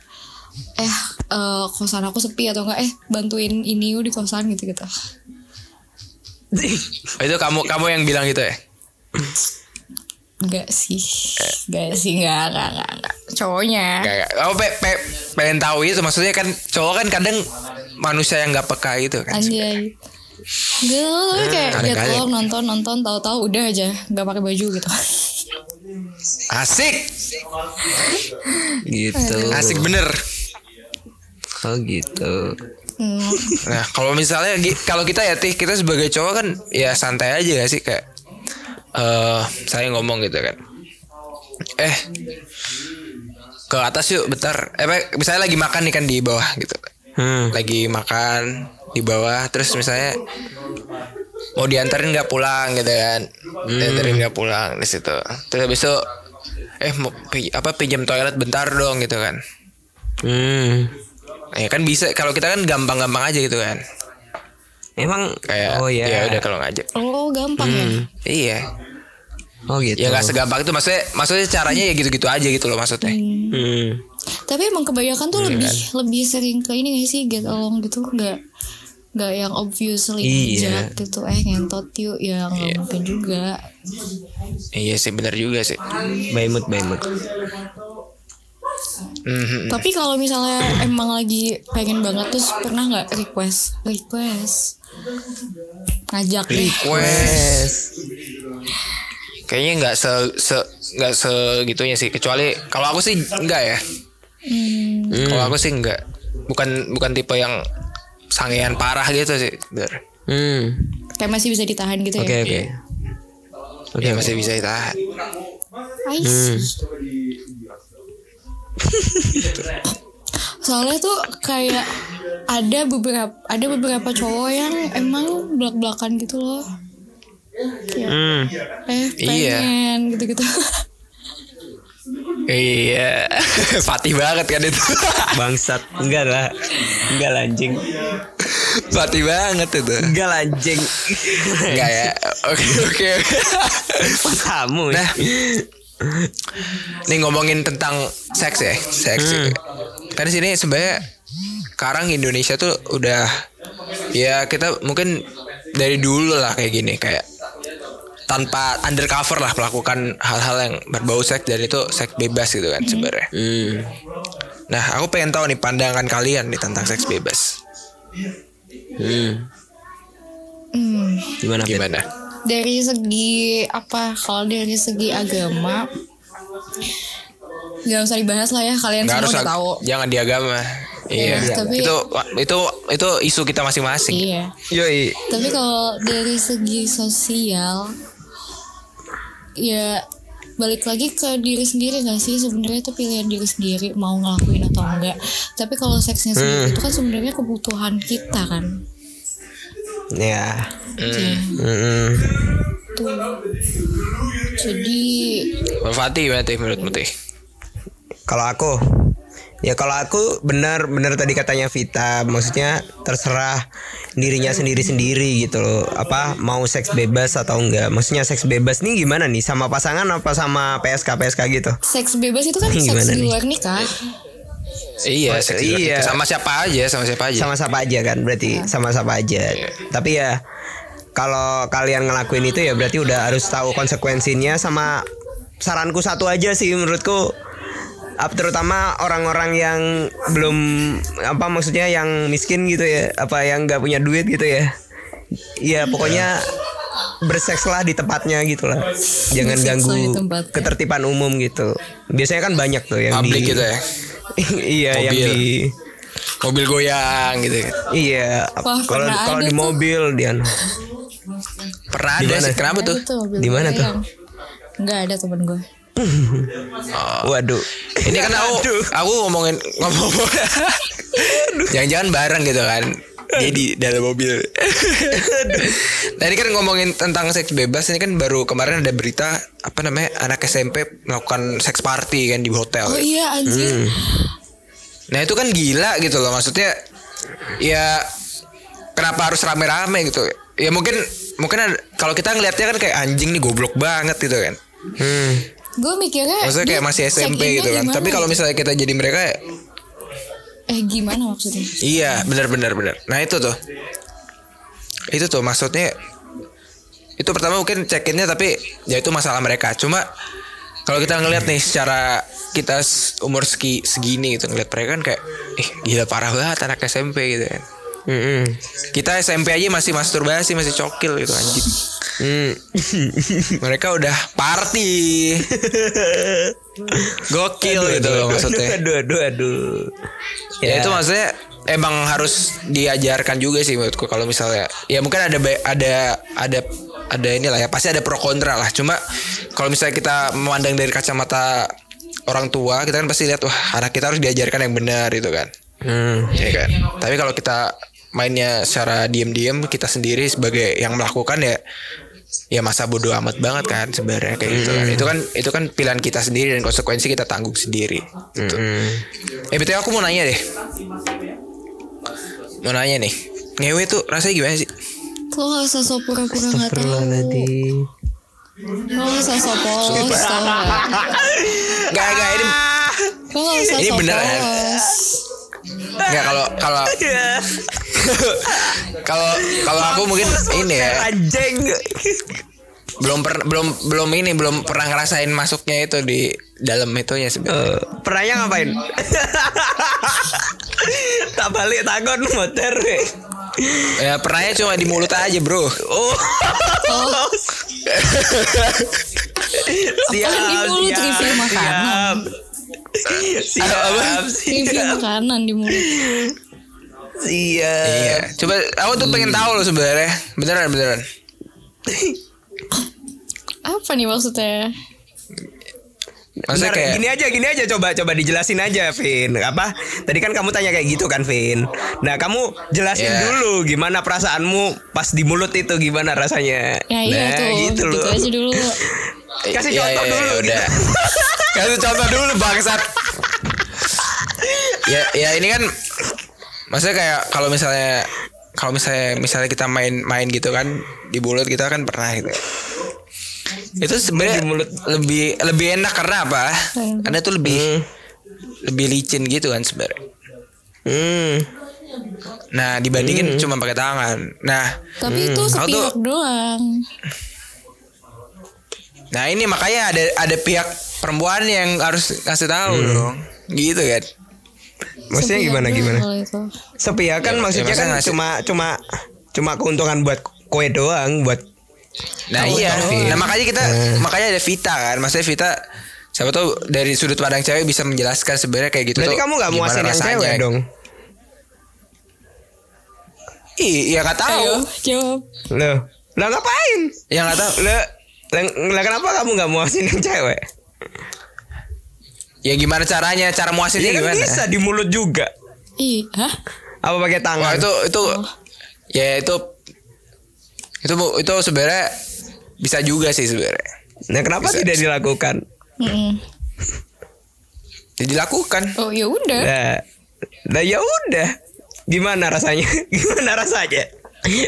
eh eh, kosan aku sepi atau enggak eh bantuin ini yuk di kosan gitu gitu. Oh, itu kamu kamu yang bilang gitu ya? Enggak sih, Eh. enggak sih, enggak, enggak, enggak, enggak. Cowoknya. Kayak oh pe, pe- pengen tahu itu maksudnya kan cowok kan kadang manusia yang nggak peka gitu kan. Anjay. Enggak, tapi kayak get Kadang-kadang. along nonton nonton tahu-tahu udah aja nggak pakai baju gitu. Asik, Gitu. asik bener. Oh gitu. Hmm, Nah kalau misalnya kalau kita ya tih kita sebagai cowok kan ya santai aja gak sih kayak eh saya ngomong gitu kan. Eh ke atas yuk bentar. Eh Pak, misalnya lagi makan nih kan di bawah gitu. Hmm. Lagi makan di bawah terus misalnya mau diantarin nggak pulang gitu kan diantarin nggak pulang di situ terus habis itu eh mau pi- apa pinjam toilet bentar dong gitu kan Hmm. Ya kan bisa kalau kita kan gampang-gampang aja gitu kan Emang kayak Oh ya. ya udah kalau ngajak oh gampang ya. Hmm. iya Oh gitu. ya nggak segampang itu maksudnya maksudnya caranya ya gitu-gitu aja gitu loh maksudnya Hmm. Tapi emang kebanyakan Iya tuh lebih kan? lebih sering ke ini gak sih get along gitu nggak nggak yang obviously Iya. ngajak gitu eh ngentot yuk ya nggak mungkin juga. iya sih benar juga sih Baimut, baimut. Mhm. Tapi kalau misalnya emang lagi pengen banget terus pernah nggak request request ngajak request kayaknya nggak se se nggak segitunya sih kecuali kalau aku sih enggak ya Hmm, Kalau aku sih enggak. Bukan bukan tipe yang sangean parah gitu sih. Bener. Hmm. kayak masih bisa ditahan gitu Oke, ya. oke. Oke, masih bisa ditahan. I Hmm. Soalnya tuh kayak ada beberapa ada beberapa cowok yang emang belak belakan gitu loh. Kayak, Hmm. eh Iya. pengen gitu-gitu. Iya. Fatih banget kan itu. Bangsat. Enggak lah. Enggak lah, anjing. Fatih banget itu. Enggak lah, anjing. Enggak ya. Oke, oke. Kamu. Nah. Nih ngomongin tentang seks ya, seks. gitu. Kan di sini sebenarnya sekarang Indonesia tuh udah ya kita mungkin dari dulu lah kayak gini kayak tanpa undercover lah melakukan hal-hal yang berbau seks dan itu seks bebas gitu kan sebenarnya. Hmm. Nah, aku pengen tahu nih pandangan kalian nih tentang seks bebas. Hmm. Hmm. Gimana, Fit? Gimana? Dari segi apa? Kalau dari segi agama nggak usah dibahas lah ya kalian Nggak semua harus udah ag- tahu. jangan di agama. Iya. Iya, tapi- itu itu itu isu kita masing-masing. Iya. Yoi. Tapi kalau dari segi sosial ya balik lagi ke diri sendiri gak sih sebenarnya itu pilihan diri sendiri mau ngelakuin atau enggak tapi kalau seksnya sendiri itu kan sebenarnya kebutuhan kita kan Ya. Hmm. tuh jadi Fatih gimana Tih, menurutmu Tih? Kalau aku Ya kalau aku benar benar tadi katanya Vita, maksudnya terserah dirinya sendiri-sendiri gitu loh. Apa mau seks bebas atau enggak? Maksudnya seks bebas nih gimana nih? Sama pasangan apa sama PSK PSK gitu? seks bebas itu kan seks di nih? luar nikah Iya, Oh, seks iya. sama siapa aja, sama siapa aja. Sama siapa aja kan? Berarti sama siapa aja. Tapi ya kalau kalian ngelakuin itu ya berarti udah harus tahu konsekuensinya sama saranku satu aja sih menurutku Ap- terutama orang-orang yang belum apa maksudnya yang miskin gitu ya apa yang nggak punya duit gitu ya Iya pokoknya bersekslah di tempatnya gitu lah. Jangan ganggu tempatnya. ketertiban umum gitu. Biasanya kan banyak tuh yang Publik di gitu ya. iya yang di Mobil goyang gitu. iya kalau pernah kalau di tuh. mobil dia Pernah Di ada mana? sih. Kenapa tuh? Di mana tuh? goyang. Nggak ada temen gue. waduh Ini kan aku aku ngomongin ngomong Jangan-jangan bareng gitu kan. Dia di dalam mobil. nah ini kan ngomongin tentang seks bebas ini kan baru kemarin ada berita apa namanya anak SMP melakukan seks party kan di hotel. Oh iya anjir. Nah itu kan gila gitu loh maksudnya ya kenapa harus rame-rame gitu ya mungkin mungkin kalau kita ngelihatnya kan kayak anjing nih goblok banget gitu kan hmm. Gue mikirnya maksudnya kayak masih SMP gitu kan tapi kalau ya? misalnya kita jadi mereka ya, Eh gimana maksudnya? iya benar-benar benar nah itu tuh itu tuh maksudnya itu pertama mungkin check-innya tapi ya itu masalah mereka cuma kalau kita ngelihat nih secara kita umur segi, segini gitu ngeliat mereka kan kayak eh gila parah banget anak SMP gitu kan Mm-mm. Kita SMP aja masih masturbasi, masih cokil gitu anjing. Hmm. Mereka udah party. Gokil gitu loh maksudnya. aduh aduh aduh Ya, itu maksudnya emang harus diajarkan juga sih menurutku kalau misalnya ya mungkin ada ada ada ada inilah ya pasti ada pro kontra lah. Cuma kalau misalnya kita memandang dari kacamata orang tua kita kan pasti lihat wah anak kita harus diajarkan yang benar gitu kan. Hmm. ya kan? Tapi kalau kita mainnya secara diam-diam kita sendiri sebagai yang melakukan ya ya masa bodoh amat banget kan sebenarnya kayak gitu kan itu kan itu kan pilihan kita sendiri dan konsekuensi kita tanggung sendiri gitu. eh betul aku mau nanya deh mau nanya nih ngewe tuh rasanya gimana sih Lo gak usah sok pura-pura gak tahu. Astagfirullahaladzim. Lo gak usah sok polos tau gak? Gak ini Lo gak usah Ini sok beneran. polos. Gak kalau kalau kalau kalau aku mungkin ini ya Anjing. belum per, belum belum ini belum pernah ngerasain masuknya itu di dalam itunya sebenarnya. Eh, Pernahnya ngapain? tak balik takon motor. Ya pernahnya cuma di mulut aja bro. Oh. siap, Apaan di mulut, siap, review makanan? Siap, siap, Review siap, makanan di mulut. siap. Iya. Coba aku tuh pengen tahu loh sebenarnya. Beneran beneran. Apa nih maksudnya? Maksudnya Bentar, kayak gini aja gini aja coba coba dijelasin aja Vin apa tadi kan kamu tanya kayak gitu kan Vin nah kamu jelasin Iya. dulu gimana perasaanmu pas di mulut itu gimana rasanya Ya iya nah, tuh, gitu gitu, aja dulu. kasih Iya, contoh iya, dulu iya, gitu. udah. Kasih contoh dulu bangsat. ya ya ini kan maksudnya kayak kalau misalnya kalau misalnya misalnya kita main main gitu kan di mulut kita kan pernah gitu. Itu sebenarnya lebih lebih enak karena apa? Karena itu lebih lebih licin gitu kan sebenarnya. hmm. Nah dibandingin cuma pakai tangan. Nah Tapi itu Aku tuh- sepihak doang. nah ini makanya ada ada pihak perempuan yang harus ngasih tahu dong. Gitu kan. maksudnya Sepihak gimana gimana sepihak kan Ya, maksudnya ya, kan ngasih- cuma cuma cuma keuntungan buat kue doang buat Nah Tahu, iya, tahu. nah makanya kita makanya ada Vita kan, maksudnya Vita siapa tahu dari sudut pandang cewek bisa menjelaskan sebenarnya kayak gitu berarti tuh kamu nggak muasin yang cewek dong Iya, nggak tahu. Ayo, jawab. Loh, lah ngapain? Ya nggak tahu. Lah, lah, kenapa kamu nggak muasin yang cewek? Ya gimana caranya? Cara muasinnya Ya kan gimana? bisa di mulut juga. Ih, hah? Apa pakai Wah tangan? itu itu ya itu itu itu sebenarnya bisa juga sih sebenarnya. Nah, kenapa Bisa. tidak dilakukan? Mm-mm. Ya, dilakukan. Oh ya udah. Nah, nah ya udah. Gimana rasanya? Gimana rasanya?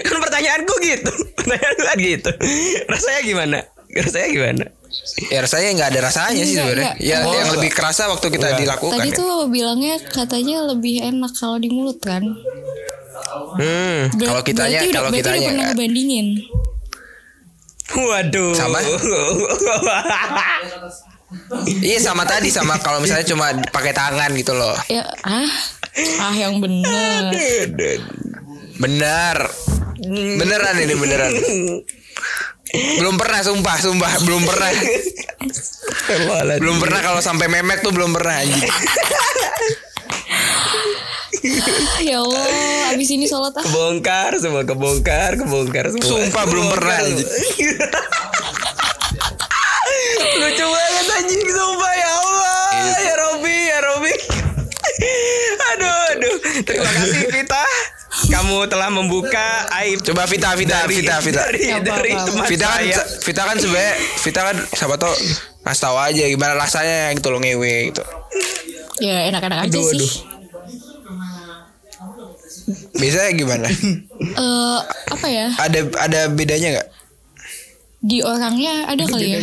Kan pertanyaanku gitu. Pertanyaanku kan gitu. Rasanya gimana? Rasanya gimana? Ya rasanya nggak ada rasanya sih Enggak, sebenarnya. Ya Oh, yang enggak. lebih kerasa waktu kita Enggak. dilakukan. Tadi ya. tuh bilangnya katanya lebih enak kalau di mulut kan? Hmm. Ber- Kalau kitanya- kalau berarti udah kitanya pernah kan. ngebandingin. Waduh. Sama? Iya sama tadi sama kalau misalnya cuma pakai tangan gitu loh. Ya ah, ah yang bener. Benar. Beneran ini beneran. Belum pernah sumpah, sumpah belum pernah. belum pernah kalau sampai memek tuh belum pernah anjing. ya Allah, abis ini sholat ah. Kebongkar semua kebongkar, kebongkar semua. Sumpah belum pernah anjing. Lucu banget anjing sumpah ya Allah. Ya Robi, ya Robi. aduh, aduh. Terima kasih Vita. Kamu telah membuka aib Coba Vita, Vita, dari, Vita, Vita. dari, dari apa. teman Vita kan, saya. Vita kan sebenarnya Vita kan siapa tau kasih tahu aja gimana rasanya gitu loh ngewe gitu. Ya enak-enak aja Aduh, sih. aduh. Biasanya gimana? Eh, apa ya? ada ada bedanya nggak? Di orangnya ada kali ya.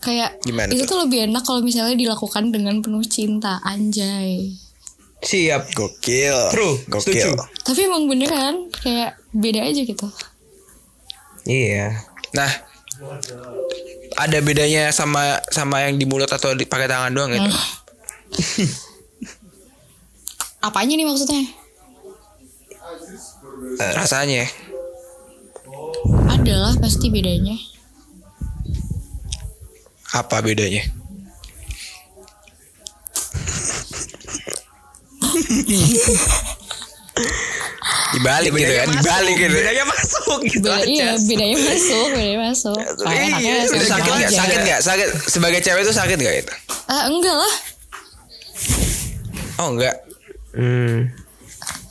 Kayak Gimana itu tuh? tuh lebih enak kalau misalnya dilakukan dengan penuh cinta, anjay. Siap. Gokil. True, Gokil. setuju. Tapi emang beneran kayak beda aja gitu. Iya. Nah, ada bedanya sama sama yang di mulut atau dipakai tangan doang gitu? Apanya nih maksudnya? Eh, Rasanya. Adalah pasti bedanya. Apa bedanya? Dibalik gitu kan, dibalik gitu. Bedanya masuk gitu Beda, aja. iya, bedanya masuk, bedanya masuk. Iya, Itu sama sakit nggak? Sakit nggak? Sakit. Sebagai cewek itu sakit nggak itu? Ah, enggak lah. Oh enggak. Hmm.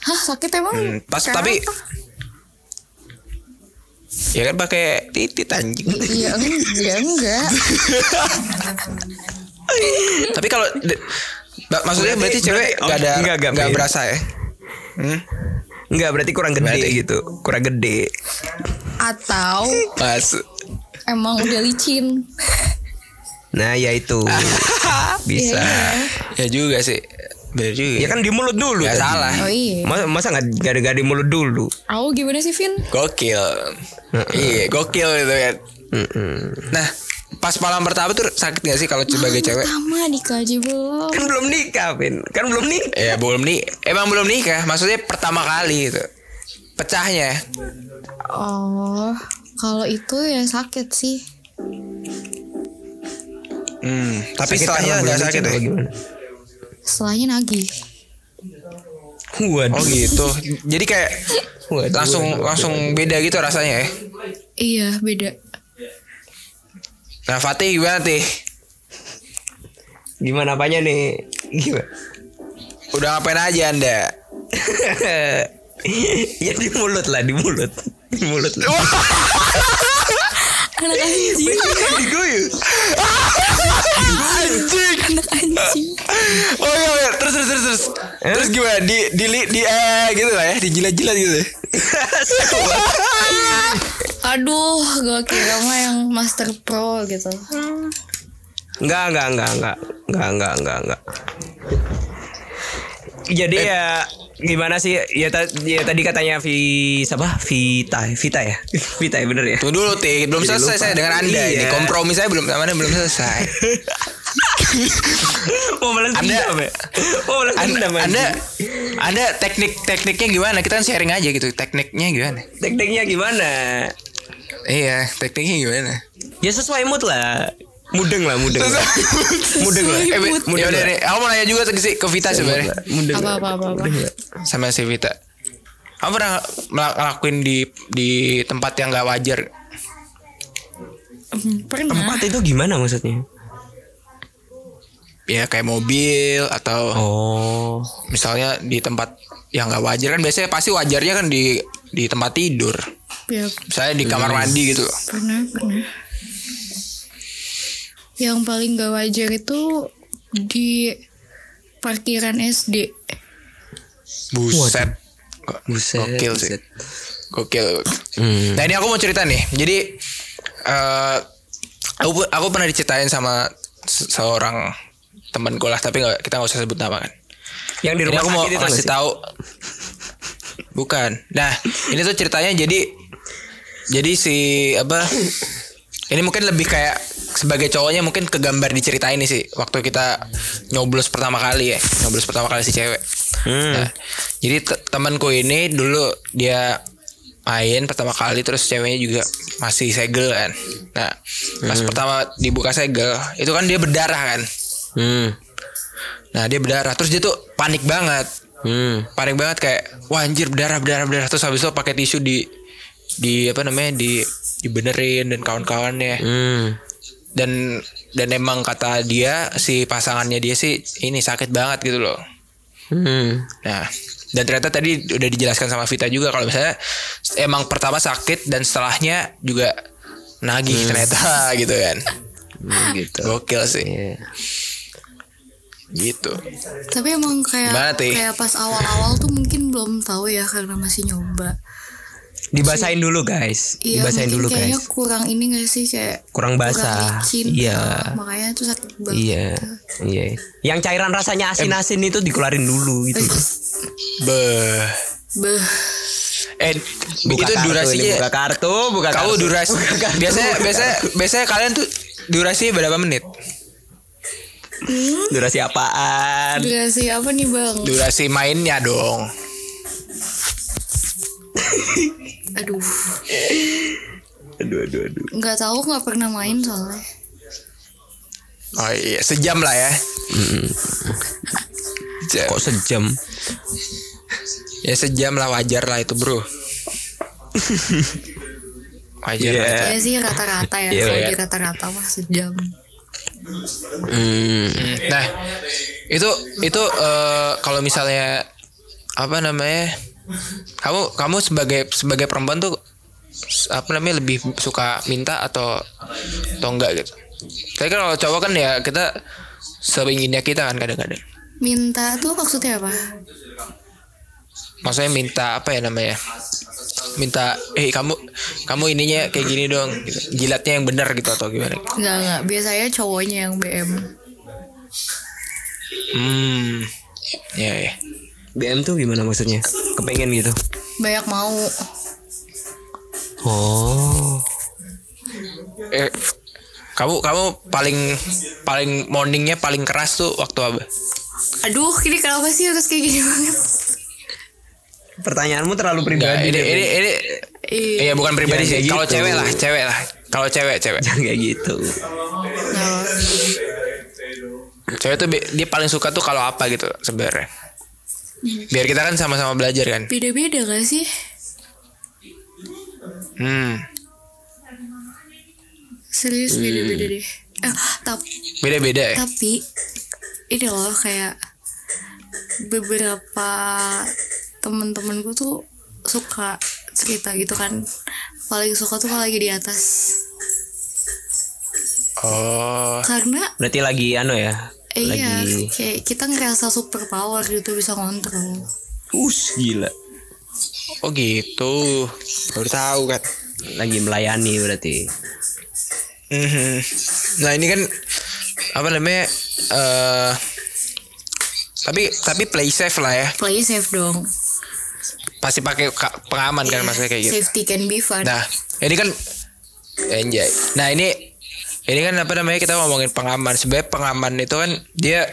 Hah, sakit emang? Hmm, pas tapi apa? ya kan pakai titit anjing. Iya, enggak, enggak. tapi kalau Ba- maksudnya berarti, cewek berarti- nggak ada oh, enggak, enggak, nggak Ben. berasa ya? Hmm? Enggak berarti kurang gede Berarti- gitu. Kurang gede. Atau Pas. emang udah licin. Nah, ya itu. Bisa. Iya, Ya juga sih. Bener juga. Ya kan di mulut dulu. Nggak tadi. salah. Oh iya. Masa masa nggak nggak ada nggak di mulut dulu? Aku gimana sih, Vin? Gokil. iya, gokil kan. Mm-mm. Nah, pas malam pertama tuh sakit gak sih kalau sebagai cewek? Pertama nikah aja belum. Kan belum nikah, Vin. Kan belum nikah. Ya belum nih, emang belum nikah. Maksudnya pertama kali gitu. Pecahnya. Oh, kalau itu ya sakit sih. Hmm, tapi Sakit setelahnya nggak sakit ya? Setelahnya nagih. Waduh. Oh gitu. Jadi kayak Waduh, langsung waduh, waduh. langsung beda gitu rasanya ya. Iya, beda. Nah, Fatih gimana Tih? Gimana apanya nih? Gimana? Udah ngapain aja Anda? ya di mulut lah, di mulut. Di mulut lah. Anak anjing. Diguyu. Anjing. Anak anjing. Oh iya, iya. terus terus terus terus. Eh? Terus gimana? Di di di, di eh gitu lah ya, dijilat-jilat gitu. Aduh, gue kira mah yang master pro gitu. Enggak, enggak, enggak, enggak. Enggak, enggak, enggak, enggak. Jadi ya gimana sih ya, ta- ya tadi katanya Vi siapa Vita Vita ya Vita ya bener ya Tunggu dulu, Tih. Belum Jadi selesai lupa. saya dengan Anda ini. Iya. Kompromi saya belum sama Anda belum selesai. mau balas Anda- dendam ya mau balas Anda, dendam anda, anjing. anda teknik tekniknya gimana? Kita kan sharing aja gitu. Tekniknya gimana? tekniknya gimana Iya, tekniknya gimana? ya sesuai mood lah mudeng lah mudeng lah. mudeng lah Eh, mood. Be- yaudah deh. Aku mau nanya juga ke, si- ke Vita sebenarnya. mudeng Apa lah. apa apa apa. Sama si Vita. Kamu pernah ngelakuin di di tempat yang gak wajar? Hmm, Pernah. tempat itu gimana maksudnya Ya kayak mobil atau oh misalnya di tempat yang gak wajar kan biasanya pasti wajarnya kan di di tempat tidur. Ya, Misalnya di kamar mandi gitu. pernah pernah. Yang paling gak wajar itu di parkiran SD. Buset. buset Gokil sih. buset. Gokil. Hmm. Nah ini aku mau cerita nih. Jadi eh aku aku pernah diceritain sama se- seorang temanku lah, tapi nggak kita nggak usah sebut nama kan. yang di Ini rumah aku mau kasih sih? tahu. Bukan. Nah ini tuh ceritanya jadi jadi si apa? Ini mungkin lebih kayak sebagai cowoknya mungkin kegambar diceritain nih sih waktu kita nyoblos pertama kali ya nyoblos pertama kali si cewek. Hmm. Nah, jadi te- temanku ini dulu dia main pertama kali terus ceweknya juga masih segel kan. Nah, pas pertama dibuka segel, itu kan dia berdarah kan. Hmm. Nah, dia berdarah terus dia tuh panik banget. Hmm. Panik banget kayak wah anjir berdarah berdarah berdarah terus habis itu pakai tisu di di apa namanya di dibenerin dan kawan-kawannya. Hmm. Dan dan emang kata dia si pasangannya dia sih ini sakit banget gitu loh. Hmm. Nah, dan ternyata tadi udah dijelaskan sama Vita juga kalau misalnya emang pertama sakit dan setelahnya juga nagih ternyata gitu kan. Hmm, gitu. Gokil sih. Iya. Gitu. Tapi emang kayak Gimana, kayak pas awal-awal tuh mungkin belum tahu ya karena masih nyoba. Dibasahin dulu guys. Iya, Dibasahin dulu kayaknya guys. kurang ini gak sih kayak Kurang basah. licin. Iya. Makanya tuh sakit banget. Iya. Iya. Yang cairan rasanya asin-asin itu dikeluarin dulu gitu. Beh. Beh, Eh, Buka itu kartu durasinya ini, buka kartu, buka Kamu kartu. durasi biasanya biasanya biasanya kalian tuh durasi berapa menit? Durasi apaan? durasi apa nih bang? Durasi mainnya dong. Aduh, Aduh, aduh, aduh. nggak tahu nggak pernah main soalnya. Oh iya, sejam lah ya. Sejam. Kok sejam? Ya sejam lah wajar lah itu bro. wajar Iya. lah itu. Ya sih rata-rata ya. Iya, Kalau iya. di rata-rata mah sejam. Hmm. Nah itu itu eh, kalau misalnya apa namanya kamu kamu sebagai sebagai perempuan tuh apa namanya lebih suka minta atau atau enggak gitu. Tapi kalau cowok kan ya kita seinginnya kita kan kadang-kadang. Minta tuh maksudnya apa? Maksudnya minta apa ya namanya? Minta eh kamu kamu ininya kayak gini dong gitu. Jilatnya yang benar gitu atau gimana? Enggak enggak. Biasanya cowoknya yang BM. Hmm. Ya ya. BM tuh gimana maksudnya? Kepengen gitu. Banyak mau. Oh. Eh, kamu kamu paling paling morningnya paling keras tuh waktu apa? Aduh, ini kenapa sih harus kayak gini banget? Pertanyaanmu terlalu pribadi. ini, deh, ini Bang. ini Iya. Iya bukan pribadi Jangan sih. kayak Kalau gitu. cewek lah, cewek lah. Kalau cewek, cewek. Jangan kayak gitu. Nah, Cewek tuh dia paling suka tuh kalau apa gitu sebenarnya. Biar kita kan sama-sama belajar kan. beda-beda gak sih? Hmm. Serius beda-beda deh. Eh, tapi Beda-beda ya. tapi ini loh kayak beberapa temen-temenku tuh suka cerita gitu kan paling suka tuh kalau lagi di atas Oh. karena Berarti lagi anu ya? Eh, iya Lagi kayak kita ngerasa super power gitu bisa ngontrol us gila. Oh gitu. Baru tahu kan. Lagi melayani berarti. Mhm. Nah ini kan apa namanya? eh tapi tapi play safe lah ya. play safe dong Pasti pakai ka- pengaman kan maksudnya kayak gitu. safety can be fun Nah, ini kan enjoy. Nah, ini ini kan apa namanya kita ngomongin pengaman. Sebenarnya pengaman itu kan dia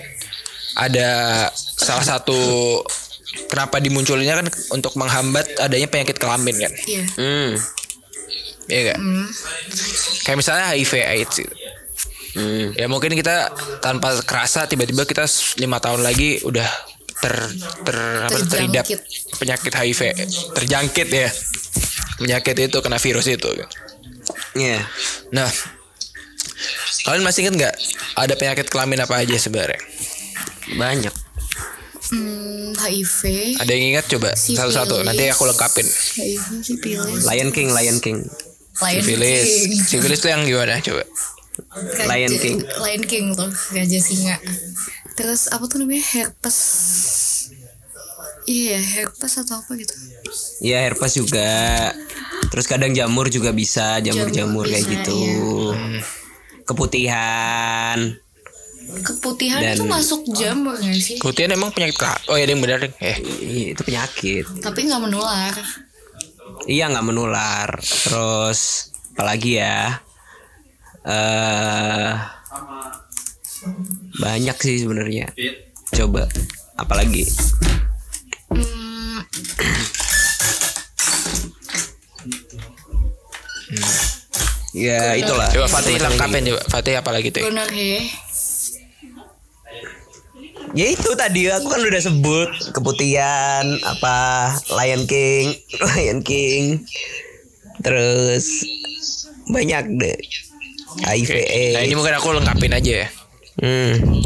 ada salah satu kenapa dimunculinnya kan untuk menghambat adanya penyakit kelamin kan. iya Hmm. Iya kan? Hmm. Kayak misalnya HIV AIDS gitu. Hmm. Ya mungkin kita tanpa kerasa tiba-tiba kita lima tahun lagi udah ter ter apa teridap penyakit HIV terjangkit ya penyakit itu kena virus itu Iya. Nah, kalian masih ingat nggak ada penyakit kelamin apa aja sebenarnya? Banyak. Hmm, HIV Ada yang ingat coba satu-satu. Nanti aku lengkapin. HIV sipilis Lion King, Lion King. Lion Sifilis, King sifilis itu yang gimana coba? Raja- Lion King. Lion King tuh Raja Singa terus apa tuh namanya herpes iya herpes atau apa gitu Iya herpes juga. Terus kadang jamur juga bisa, jamur-jamur Jamur kayak bisa, gitu. iya keputihan. Keputihan Dan, itu masuk jam oh. sih? Keputihan emang penyakit kah oh ya yang benar deh eh. Itu penyakit. Tapi nggak menular. Iya nggak menular. Terus apalagi ya? Eh uh, banyak sih sebenarnya. Coba apalagi? Hmm. hmm. Ya itulah. Coba Fatih lengkapin coba. Fatih apa lagi tuh? Gonorrhea. Ya itu tadi aku kan udah sebut keputihan apa Lion King, Lion King. Terus banyak deh. HIV. Nah ini mungkin aku lengkapin aja ya. Hmm.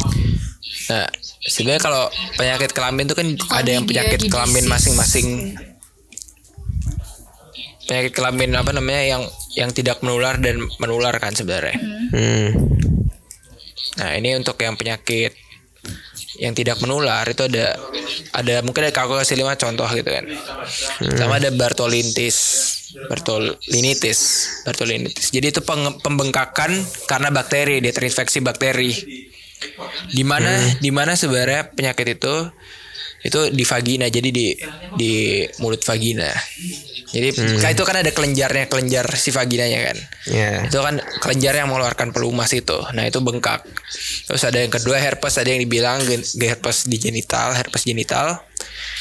Nah sebenarnya kalau penyakit kelamin itu kan ada yang penyakit kelamin masing-masing. Penyakit kelamin apa namanya yang yang tidak menular dan menular kan sebenarnya. Hmm. Nah ini untuk yang penyakit yang tidak menular itu ada ada mungkin ada aku kasih lima contoh gitu kan. Sama ada Bartolintis, Bartolinitis, Bartolinitis. Jadi itu peng- pembengkakan karena bakteri, dia terinfeksi bakteri. Di mana di mana sebenarnya penyakit itu itu di vagina jadi di di mulut vagina. Jadi kan itu kan ada kelenjarnya kelenjar si vaginanya kan. Ya. itu kan kelenjar yang mengeluarkan pelumas itu. Nah itu bengkak. Terus ada yang kedua herpes. Ada yang dibilang herpes di genital herpes genital.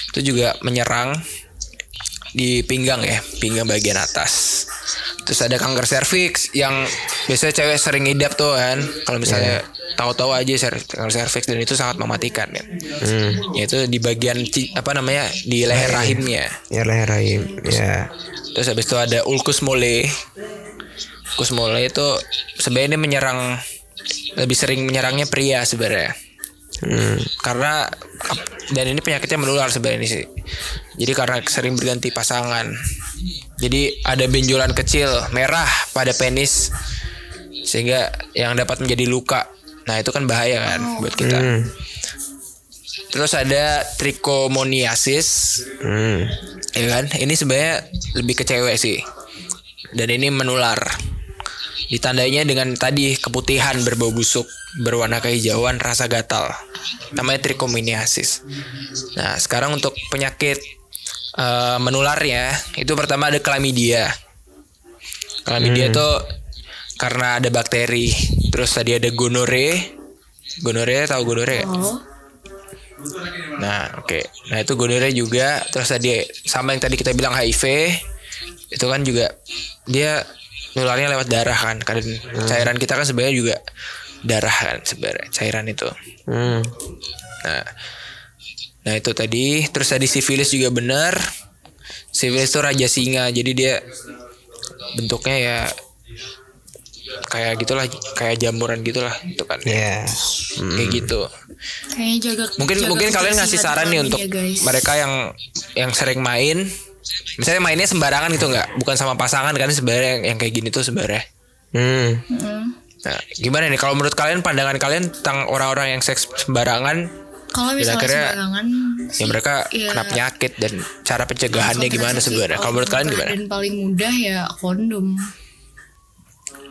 Itu juga menyerang di pinggang ya pinggang bagian atas terus ada kanker serviks yang biasanya cewek sering ngidap tuh kan kalau misalnya tahu-tahu aja kanker serviks dan itu sangat mematikan kan Hmm. yaitu di bagian apa namanya di leher rahimnya Ya leher rahim. Ya. Terus habis itu ada ulcus mole. Ulcus mole itu sebenarnya menyerang lebih sering menyerangnya pria sebenarnya. Hmm. Karena dan ini penyakitnya menular sebenarnya sih. Jadi karena sering berganti pasangan. Jadi ada benjolan kecil merah pada penis sehingga yang dapat menjadi luka. Nah, itu kan bahaya kan buat kita. Hmm. Terus ada trichomoniasis. Hmm. Ya kan? Ini sebenarnya lebih ke cewek sih. Dan ini menular. Ditandainya dengan tadi keputihan berbau busuk, berwarna kehijauan, rasa gatal. Namanya trichomoniasis. Nah, sekarang untuk penyakit eh, menularnya itu pertama ada chlamydia. Chlamydia itu karena ada bakteri. Terus tadi ada gonore. Gonore tahu gonore? Oh. Nah, oke. Nah, itu gonorrhea juga. Terus tadi sama yang tadi kita bilang HIV, itu kan juga dia nularnya lewat darah kan. Kan cairan kita kan sebenarnya juga darah kan sebenarnya cairan itu. Hmm. Nah, nah itu tadi. Terus tadi sifilis juga benar. Sifilis itu raja singa. Jadi dia bentuknya ya kayak gitulah, kayak jamuran gitulah, itu kan. Ya. Kayak gitu. Kayaknya jaga mungkin jaga mungkin kalian ngasih saran nih untuk ya, guys. mereka yang yang sering main misalnya mainnya sembarangan gitu nggak bukan sama pasangan kan sebenarnya yang, yang kayak gini tuh sebenarnya Hmm. Mm. nah gimana nih kalau menurut kalian pandangan kalian tentang orang-orang yang seks sembarangan Kalau misalnya akhirnya sembarangan ya sih, mereka ya, kena penyakit dan cara pencegahannya gimana sebenarnya kalau menurut kalian gimana Dan paling mudah ya kondom.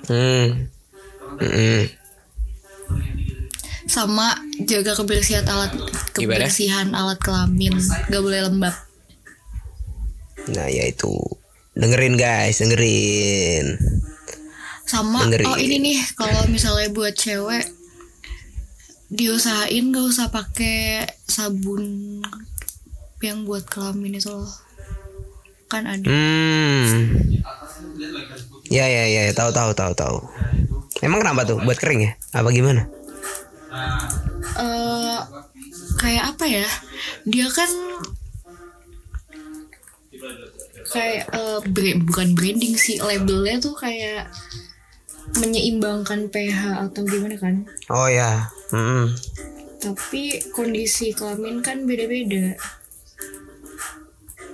Hmm. Hmm. Sama jaga kebersihan alat Gimana? kebersihan alat kelamin. Gak boleh lembab. Nah, ya itu. Dengerin guys, dengerin. Sama Dengerin. oh ini nih kalau misalnya buat cewek diusahain gak usah pakai sabun yang buat kelamin itu loh. Kan ada. Hmm. Ya ya ya, tahu tahu tahu tahu. Emang kenapa tuh? Buat kering ya? Apa gimana? eh kayak apa ya dia kan kayak eh, bra- bukan branding sih labelnya tuh kayak menyeimbangkan pH atau gimana kan Oh ya. Hmm. tapi kondisi kelamin kan beda-beda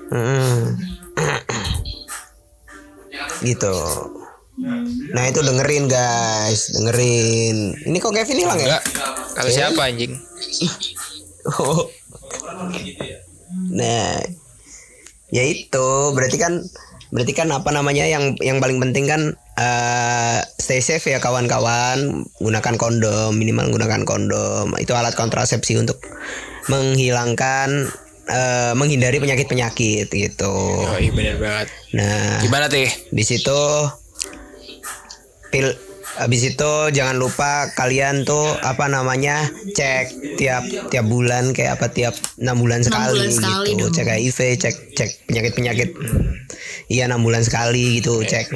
Hmm. gitu. Nah itu dengerin guys, dengerin. Ini kok Kevin hilang ya? enggak kalau siapa anjing Oh. Nah, ya itu berarti kan berarti kan apa namanya yang yang paling penting kan eh, stay safe ya kawan-kawan. Gunakan kondom minimal gunakan kondom. Itu alat kontrasepsi untuk menghilangkan eh, menghindari penyakit-penyakit gitu. oh iya benar banget. Nah, gimana teh di situ pil habis itu jangan lupa kalian tuh apa namanya cek tiap tiap bulan kayak apa tiap enam bulan sekali bulan sekali gitu dong. cek HIV cek cek penyakit penyakit iya enam bulan sekali gitu cek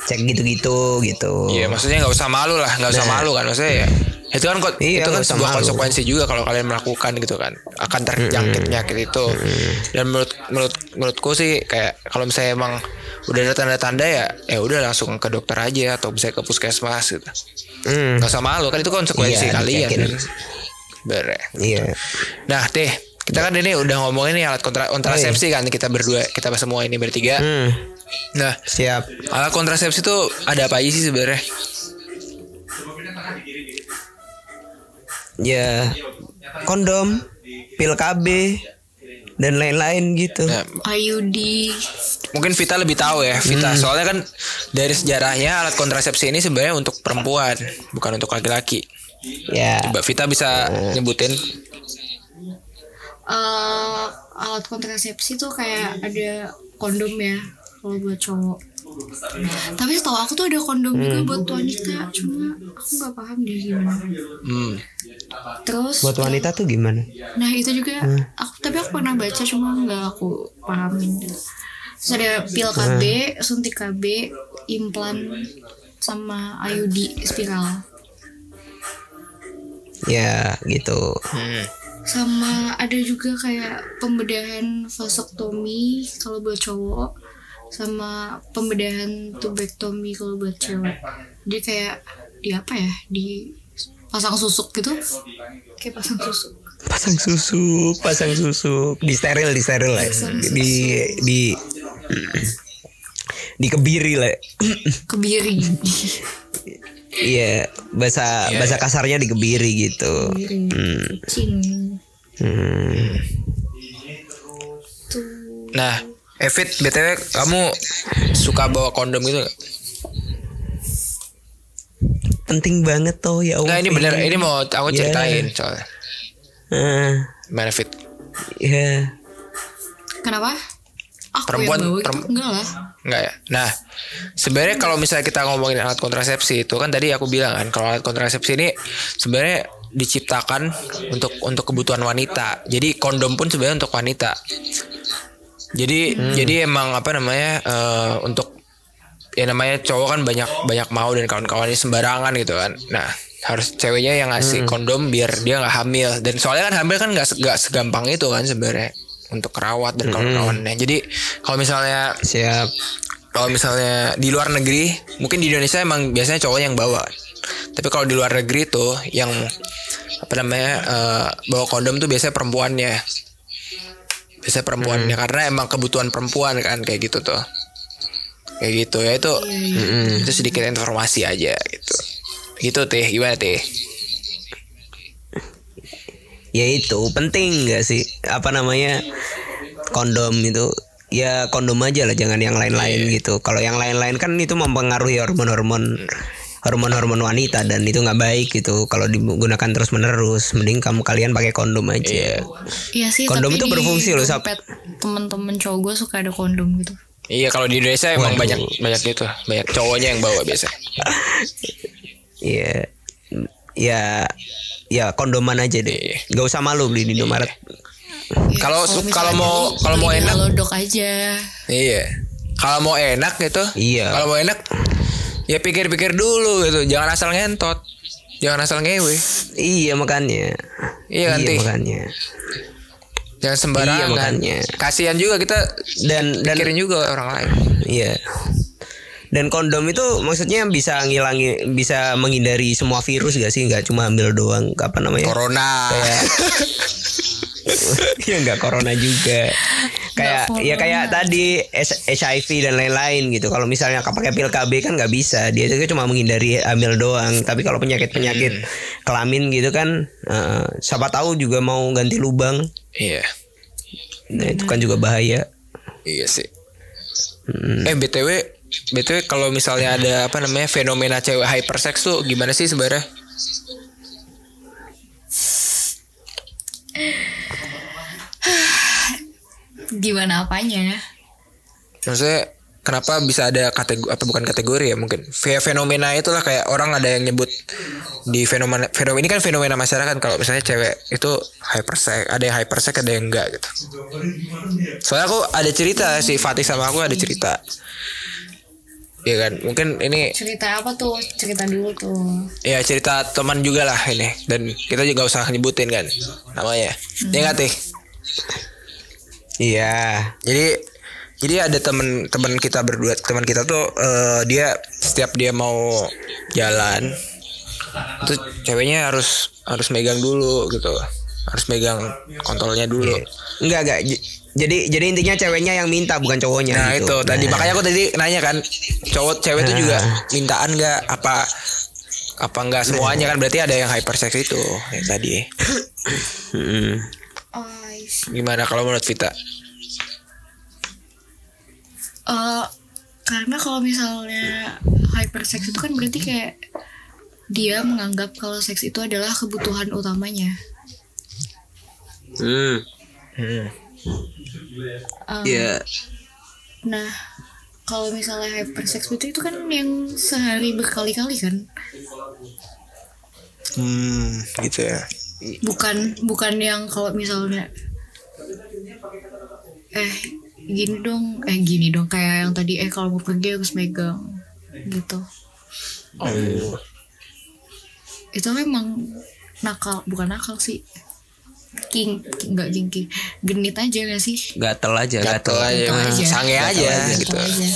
cek gitu-gitu gitu. Iya, maksudnya nggak usah malu lah, nggak usah Nah. malu kan maksudnya ya. Itu kan kok Iya, itu kan sebuah malu. konsekuensi juga kalau kalian melakukan gitu kan, akan terjangkit penyakit itu. Dan menurut menurut menurutku sih kayak kalau misalnya emang udah ada tanda-tanda ya, ya udah langsung ke dokter aja atau bisa ke puskesmas gitu. Hmm, Nggak usah malu kan itu konsekuensi Iya, kalian. kan. Ber. iya. Nah, Teh, kita kan ini udah ngomongin nih alat kontra kontrasepsi kan kita berdua, kita semua ini bertiga. Hmm, Nah, siap. alat kontrasepsi itu ada apa aja sih sebenarnya? Ya kondom, pil KB dan lain-lain gitu. Nah, IUD mungkin Vita lebih tahu ya, Vita. Soalnya kan dari sejarahnya alat kontrasepsi ini sebenarnya untuk perempuan, bukan untuk laki-laki. Ya. Mbak Vita bisa nyebutin eh alat kontrasepsi tuh kayak ada kondom ya kalau buat cowok. Tapi setahu aku tuh ada kondom juga buat wanita, cuma aku nggak paham deh gimana. hmm, Terus, Buat wanita tuh gimana? nah itu juga aku tapi aku pernah baca cuma nggak aku pahamin. Terus ada pil KB, suntik KB, implan, sama IUD spiral. Ya gitu. hmm. sama ada juga kayak pembedahan vasektomi kalau buat cowok sama pembedahan tubektomi kalau buat cewek dia kayak di apa ya di pasang susuk gitu kayak pasang susuk Pasang susuk, pasang susuk, di steril, di steril lah. Di di dikebiri lah. kebiri Iya, bahasa bahasa kasarnya dikebiri gitu. Hmm. Hmm. Nah, Evit, btw kamu suka bawa kondom gitu nggak? Penting banget tuh ya Allah. Nggak, ini bener. Ini mau aku Ya. ceritain soalnya. Ah, Gimana Fit? ya. kenapa aku Perempuan- yang bawa enggak lah Enggak ya. Nah, sebenarnya kalau misalnya kita ngomongin alat kontrasepsi itu kan tadi aku bilang kan kalau alat kontrasepsi ini sebenarnya diciptakan untuk untuk kebutuhan wanita. Jadi kondom pun sebenarnya untuk wanita. Jadi jadi emang apa namanya eh, untuk ya namanya cowok kan banyak banyak mau dan kawan-kawannya sembarangan gitu kan. Nah harus ceweknya yang ngasih kondom biar dia nggak hamil dan soalnya kan hamil kan nggak se- nggak segampang itu kan sebenarnya untuk kerawat dan kawan-kawannya. Jadi kalau misalnya Siap. kalau misalnya di luar negeri mungkin di Indonesia emang biasanya cowok yang bawa tapi kalau di luar negeri tuh yang apa namanya eh, bawa kondom tuh biasanya perempuannya biasanya perempuannya karena emang kebutuhan perempuan kan kayak gitu tuh. Kayak gitu ya itu itu sedikit informasi aja gitu. Gitu teh. Gimana teh? Ya itu penting gak sih? Apa namanya? Kondom itu ya kondom aja lah jangan yang lain-lain gitu. Kalau yang lain-lain kan itu mempengaruhi hormon-hormon hormon-hormon wanita dan itu nggak baik gitu kalau digunakan terus menerus mending kamu kalian pakai kondom aja Iya sih Kondom tapi itu di berfungsi loh, Sap. dompet temen-temen cowok gue suka ada kondom gitu iya kalau di Indonesia emang Waduh. banyak banyak gitu banyak cowoknya yang bawa biasa Iya ya ya kondoman aja deh Iya. nggak usah malu beli di Indomaret Ya, Kalau kalau mau- kalau mau enak- Halodoc aja Iya. Kalau mau enak gitu. Iya. Kalau mau enak ya pikir-pikir dulu gitu. Jangan asal ngentot. Jangan asal ngewe. iya makanya Iya, Kanti. makanya Jangan sembarangan. Iya, makanya. Kasihan juga kita dan dan pikirin juga orang lain. Iya. Dan kondom itu maksudnya bisa ngilangi bisa menghindari semua virus gak sih? Gak cuma hamil doang, apa namanya? Corona. ya nggak corona juga. Kayak ya kayak tadi HIV dan lain-lain gitu. Kalau misalnya pakai pil KB kan nggak bisa. Dia itu cuma menghindari hamil doang. Tapi kalau penyakit-penyakit kelamin gitu kan, eh, siapa tahu juga mau ganti lubang. Iya. Nah itu kan juga bahaya. Iya sih. Eh BTW BTW kalau misalnya ada apa namanya fenomena cewek hypersex tuh gimana sih sebenarnya? gimana apanya Maksudnya kenapa bisa ada kategori apa bukan kategori ya mungkin. Fe- fenomena itulah kayak orang ada yang nyebut di fenomena fenomena ini kan fenomena masyarakat kalau misalnya cewek itu hypersex ada yang hypersex ada yang enggak gitu. Soalnya aku ada cerita si Fatih sama aku ada cerita ya kan? Mungkin ini cerita apa tuh? Cerita dulu tuh. Ya cerita teman juga lah ini. Dan kita juga usah nyebutin kan namanya. Ya nggak teh Iya. jadi jadi ada teman teman kita berdua teman kita tuh eh, dia setiap dia mau jalan itu ceweknya harus harus megang dulu gitu. Harus megang kontrolnya dulu. Enggak enggak. Jadi jadi intinya ceweknya yang minta bukan cowoknya nah gitu. itu tadi Nah. makanya aku tadi nanya kan cowok cewek itu juga Nah. mintaan nggak apa apa enggak semuanya kan berarti ada yang hypersex itu yang tadi see. gimana kalau menurut Vita Eh, karena kalau misalnya hypersex itu kan berarti kayak dia menganggap kalau seks itu adalah kebutuhan utamanya. Hmm. hmm. Um, Iya. Nah, kalau misalnya hypersex itu itu kan yang sehari berkali-kali kan, hmm gitu ya bukan bukan yang kalau misalnya eh gini dong, eh gini dong kayak yang tadi eh kalau mau pergi harus megang gitu. oh Itu memang nakal, bukan nakal sih. King, nggak king, genit aja gak sih? Gatel aja, gatel gatel. aja, aja. sange aja aja. gitu Iya, aja.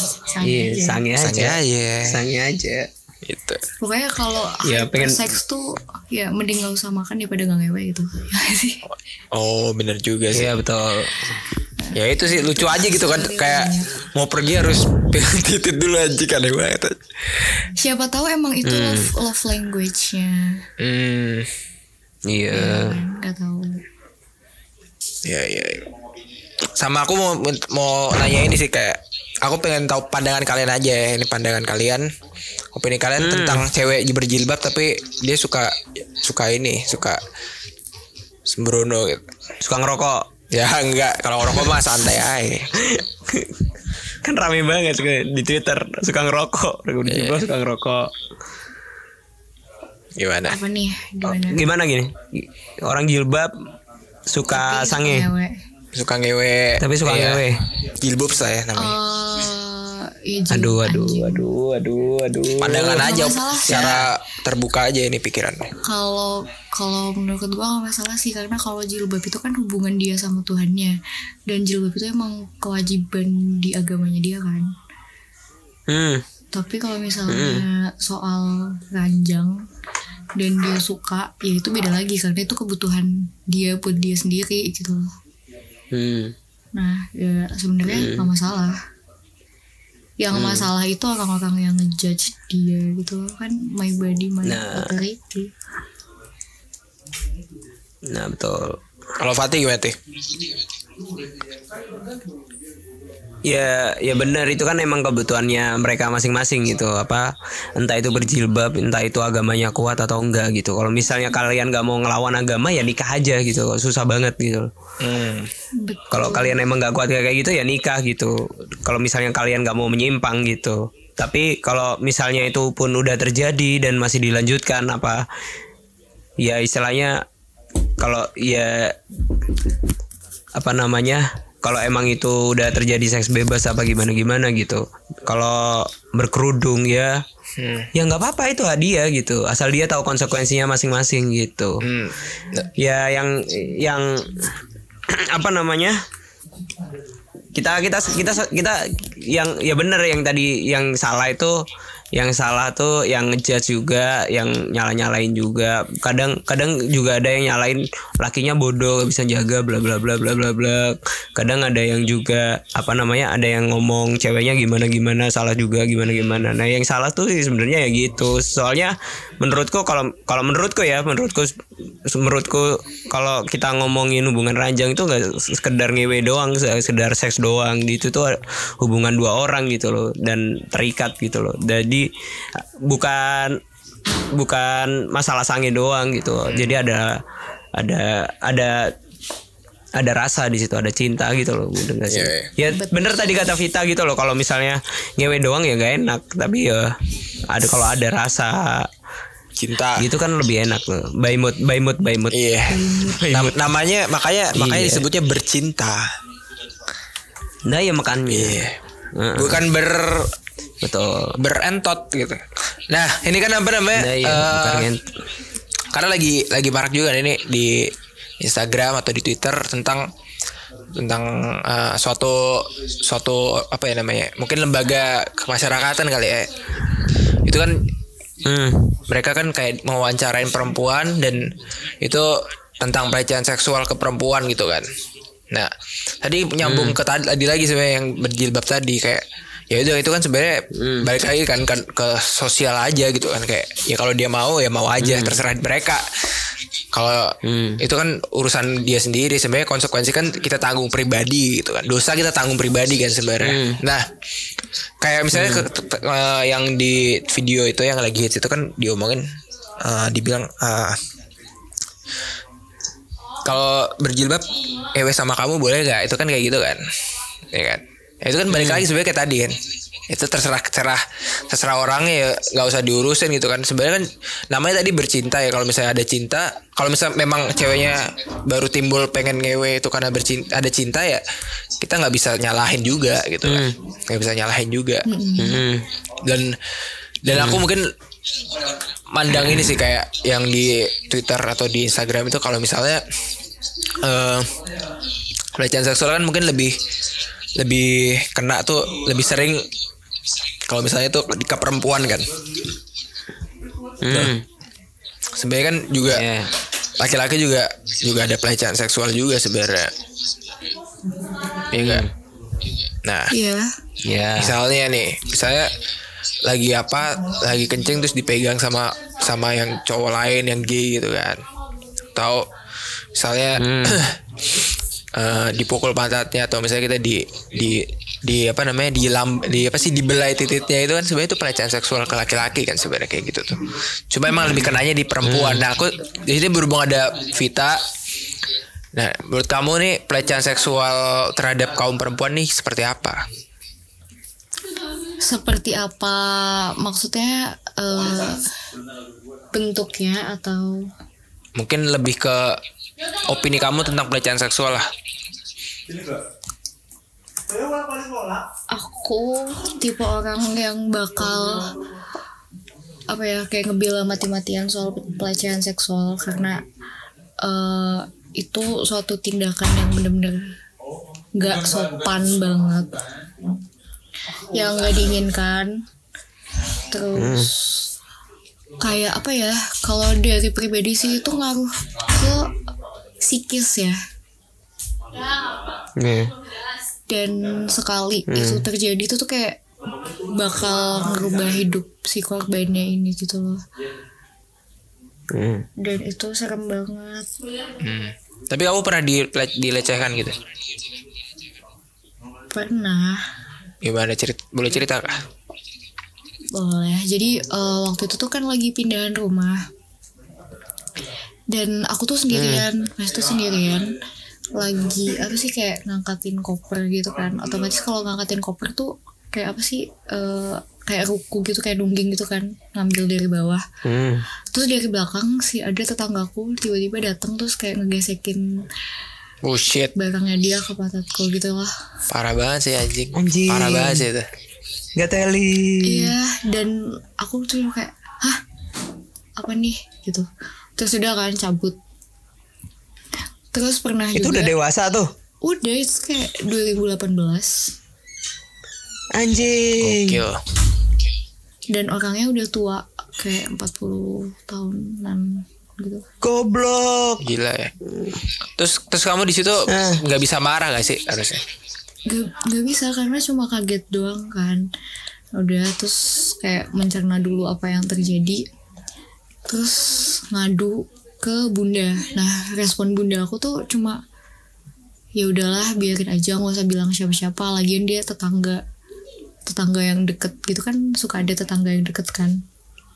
sange aja. sange aja Sange aja. gitu Pokoknya kalau Ya, pengen- seks tuh ya mending gak usah makan daripada gak ngewe gitu. Ya sih. oh bener juga sih Iya betul. ya itu sih lucu aja gitu kan kayak mau pergi harus pegang titit dulu aja kan Siapa tahu emang itu love, love language-nya. hmm Iya. Kan, Gak tahu. ya ya ya. sama aku mau mau nanya ini sih kayak aku pengen tahu pandangan kalian aja ya ini pandangan kalian opini kalian tentang cewek berjilbab tapi dia suka suka ini suka sembrono gitu Suka ngerokok. ya enggak kalau ngerokok mah santai aja kan rame banget suka di Twitter suka ngerokok. Di Twitter suka ngerokok. Gimana Apa nih? Gimana? Gimana gini? Orang jilbab suka sange, Ngewe. suka ngewe tapi suka Iya. ngewe. jilbab saya namanya Eh, iya, Aduh, aduh, anjing. aduh, aduh, aduh. pandangan Nggak aja masalah. secara terbuka aja ini pikirannya Kalau kalau menurut gua gak masalah sih karena kalau jilbab itu kan hubungan dia sama Tuhannya dan jilbab itu emang kewajiban di agamanya dia kan. Hmm. Tapi kalau misalnya soal ranjang dan dia suka, ya itu beda lagi karena itu kebutuhan dia buat dia sendiri gitu. loh. Hmm. Nah, ya sebenarnya nggak masalah. Yang masalah itu orang-orang yang ngejudge dia gitu kan my body my Nah. authority. Nah, betul. kalau Fatih gimana Tih? Ya, ya benar itu kan emang kebutuhannya mereka masing-masing gitu. Apa entah itu berjilbab, entah itu agamanya kuat atau enggak gitu. Kalau misalnya kalian nggak mau ngelawan agama ya nikah aja gitu. Susah banget gitu. Hmm. Kalau kalian emang nggak kuat kayak gitu ya nikah gitu. Kalau misalnya kalian nggak mau menyimpang gitu. Tapi kalau misalnya itu pun udah terjadi dan masih dilanjutkan apa ya istilahnya kalau ya apa namanya kalau emang itu udah terjadi seks bebas apa gimana gimana gitu kalau berkerudung ya Hmm. ya nggak apa-apa itu hadiah gitu asal dia tahu konsekuensinya masing-masing gitu Hmm. ya yang yang apa namanya kita kita kita kita yang ya bener yang tadi yang salah itu yang salah tuh yang ngejudge juga yang nyala nyalain juga. Kadang kadang juga ada yang nyalain lakinya bodoh gak bisa jaga bla bla bla bla bla bla. Kadang ada yang juga apa namanya ada yang ngomong ceweknya gimana gimana salah juga gimana gimana nah yang salah tuh sebenarnya ya gitu. Soalnya menurutku kalau kalau menurutku ya menurutku menurutku kalau kita ngomongin hubungan ranjang itu nggak sekedar ngewe doang sekedar seks doang itu tuh hubungan dua orang gitu loh dan terikat gitu loh. Jadi bukan bukan masalah sange doang gitu. Jadi ada ada ada ada rasa di situ ada cinta gitu loh bener gak sih? Iya, ya bener tadi kata Vita gitu loh kalau misalnya ngewe doang ya gak enak tapi ya ada kalau ada rasa cinta gitu kan lebih enak loh by mood by mood by mood Iya. Nam- namanya makanya makanya Iya. disebutnya bercinta. nah ya makannya Iya. Heeh. Bukan ber Betul. berentot gitu. Nah, ini kan apa namanya? Nah, iya, eh, ngent- karena lagi lagi marak juga ini di Instagram atau di Twitter tentang tentang eh, suatu suatu apa ya namanya? Mungkin lembaga kemasyarakatan kali ya. Itu kan Hmm. mereka kan kayak mewawancarain perempuan dan itu tentang pelecehan seksual ke perempuan gitu kan. Nah, tadi nyambung ke tadi, lagi sebenarnya yang berjilbab tadi kayak ya udah itu kan sebenarnya balik lagi kan, kan ke sosial aja gitu kan kayak ya kalau dia mau ya mau aja terserah mereka. Kalau itu kan urusan dia sendiri. Sebenarnya konsekuensi kan kita tanggung pribadi gitu kan. Dosa kita tanggung pribadi kan sebenarnya. Nah, kayak misalnya ke- ke- eh, yang di video itu yang lagi hits itu kan diomongin eh, dibilang eh, kalau berjilbab ewe sama kamu boleh gak itu kan kayak gitu kan. Ya kan? Ya, itu kan balik lagi sebenarnya kayak tadi kan itu terserah terserah terserah orangnya ya nggak usah diurusin gitu kan. Sebenarnya kan namanya tadi bercinta ya kalau misalnya ada cinta kalau misalnya memang ceweknya baru timbul pengen ngewe itu karena bercinta ada cinta ya kita nggak bisa nyalahin juga gitu kan. Nggak bisa nyalahin juga. Hmm. dan dan aku mungkin mandang ini sih kayak yang di Twitter atau di Instagram itu kalau misalnya eh pelecehan seksual kan mungkin lebih lebih kena tuh lebih sering kalau misalnya di ke perempuan kan Hmm. sebenarnya kan juga Iya. laki-laki juga juga ada pelecehan seksual juga sebenarnya Iya enggak nah Iya. Ya. misalnya nih misalnya lagi apa lagi kencing terus dipegang sama sama yang cowok lain yang gay gitu kan atau misalnya eh, dipukul pantatnya atau misalnya kita di di di apa namanya di lam di apa sih dibelai titiknya itu kan sebenarnya itu pelecehan seksual ke laki-laki kan sebenarnya kayak gitu tuh. Cuma emang lebih kenanya di perempuan. Nah aku di sini berhubung ada Vita. Nah menurut kamu nih pelecehan seksual terhadap kaum perempuan nih seperti apa? Seperti apa? Maksudnya eh, bentuknya atau? Mungkin lebih ke opini kamu tentang pelecehan seksual lah aku tipe orang yang bakal apa ya kayak ngebela mati-matian soal pelecehan seksual karena eh, itu suatu tindakan yang bener-bener nggak sopan banget. Yang nggak diinginkan. Terus kayak apa ya kalau dari pribadi sih itu ngaruh ke psikis ya. Iya. Dan sekali itu terjadi itu tuh kayak bakal ngerubah hidup si korbannya ini gitu loh Hmm. dan itu serem banget Hmm. Tapi kamu pernah di, dilecehkan gitu? pernah Gimana cerita? Boleh cerita kah? boleh jadi eh, waktu itu tuh kan lagi pindahan rumah dan aku tuh sendirian pas itu sendirian lagi apa sih kayak ngangkatin koper gitu kan otomatis kalau ngangkatin koper tuh kayak apa sih eh, kayak ruku gitu kayak nungging gitu kan ngambil dari bawah Hmm. terus dari belakang sih ada tetanggaku tiba-tiba datang terus kayak ngegesekin Oh shit, barangnya dia ke pantatku gitu lah parah banget sih anjing. Anjing. Parah banget sih itu. Gak teli. iya dan aku tuh kayak hah apa nih gitu terus udah kan cabut terus pernah Itu juga udah dewasa tuh. udah itu kayak 2018 Anjing. Gokil. dan orangnya udah tua kayak 40 tahunan gitu Goblok. Gila ya. Terus terus kamu di situ Eh. nggak bisa marah gak sih harusnya? gak, gak bisa karena cuma kaget doang kan udah terus kayak mencerna dulu apa yang terjadi terus ngadu ke bunda nah respon bunda aku tuh cuma ya udahlah biarin aja nggak usah bilang siapa-siapa lagian dia tetangga tetangga yang deket gitu kan suka ada tetangga yang deket kan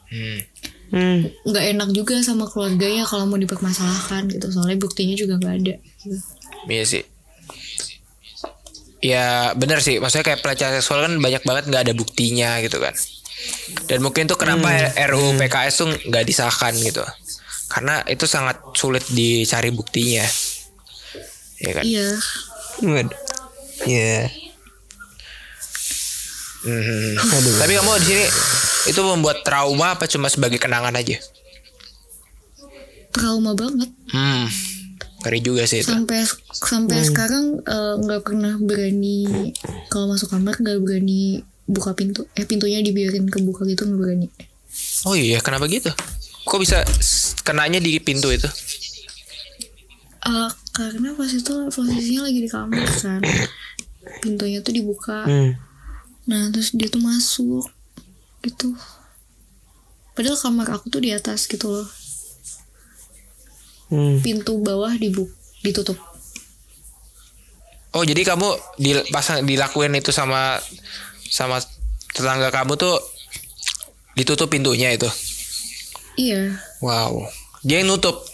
Hmm. Hmm. nggak enak juga sama keluarganya kalau mau dipermasalahkan gitu soalnya buktinya juga nggak ada gitu. Iya sih. Ya bener sih, maksudnya kayak pelecehan seksual kan banyak banget nggak ada buktinya gitu kan. Dan mungkin tuh kenapa RUU PKS tuh nggak disahkan gitu, karena itu sangat sulit dicari buktinya. Ya kan. iya. Iya. Hmm. Tapi kamu di sini itu membuat trauma apa cuma sebagai kenangan aja? trauma banget Hmm. Ngeri juga sih itu. sampai sampai sekarang eh, nggak pernah berani kalau masuk kamar nggak berani buka pintu eh pintunya dibiarin kebuka gitu nggak berani Oh iya, kenapa gitu? Kok bisa kenanya di pintu itu? Eh, karena pas itu posisinya lagi di kamar kan pintunya tuh dibuka Hmm. nah terus dia tuh masuk gitu padahal kamar aku tuh di atas gitu loh Hmm. pintu bawah dibu ditutup Oh jadi kamu di pasang dilakuin itu sama sama tetangga kamu tuh ditutup pintunya itu. Iya Wow. Dia yang nutup.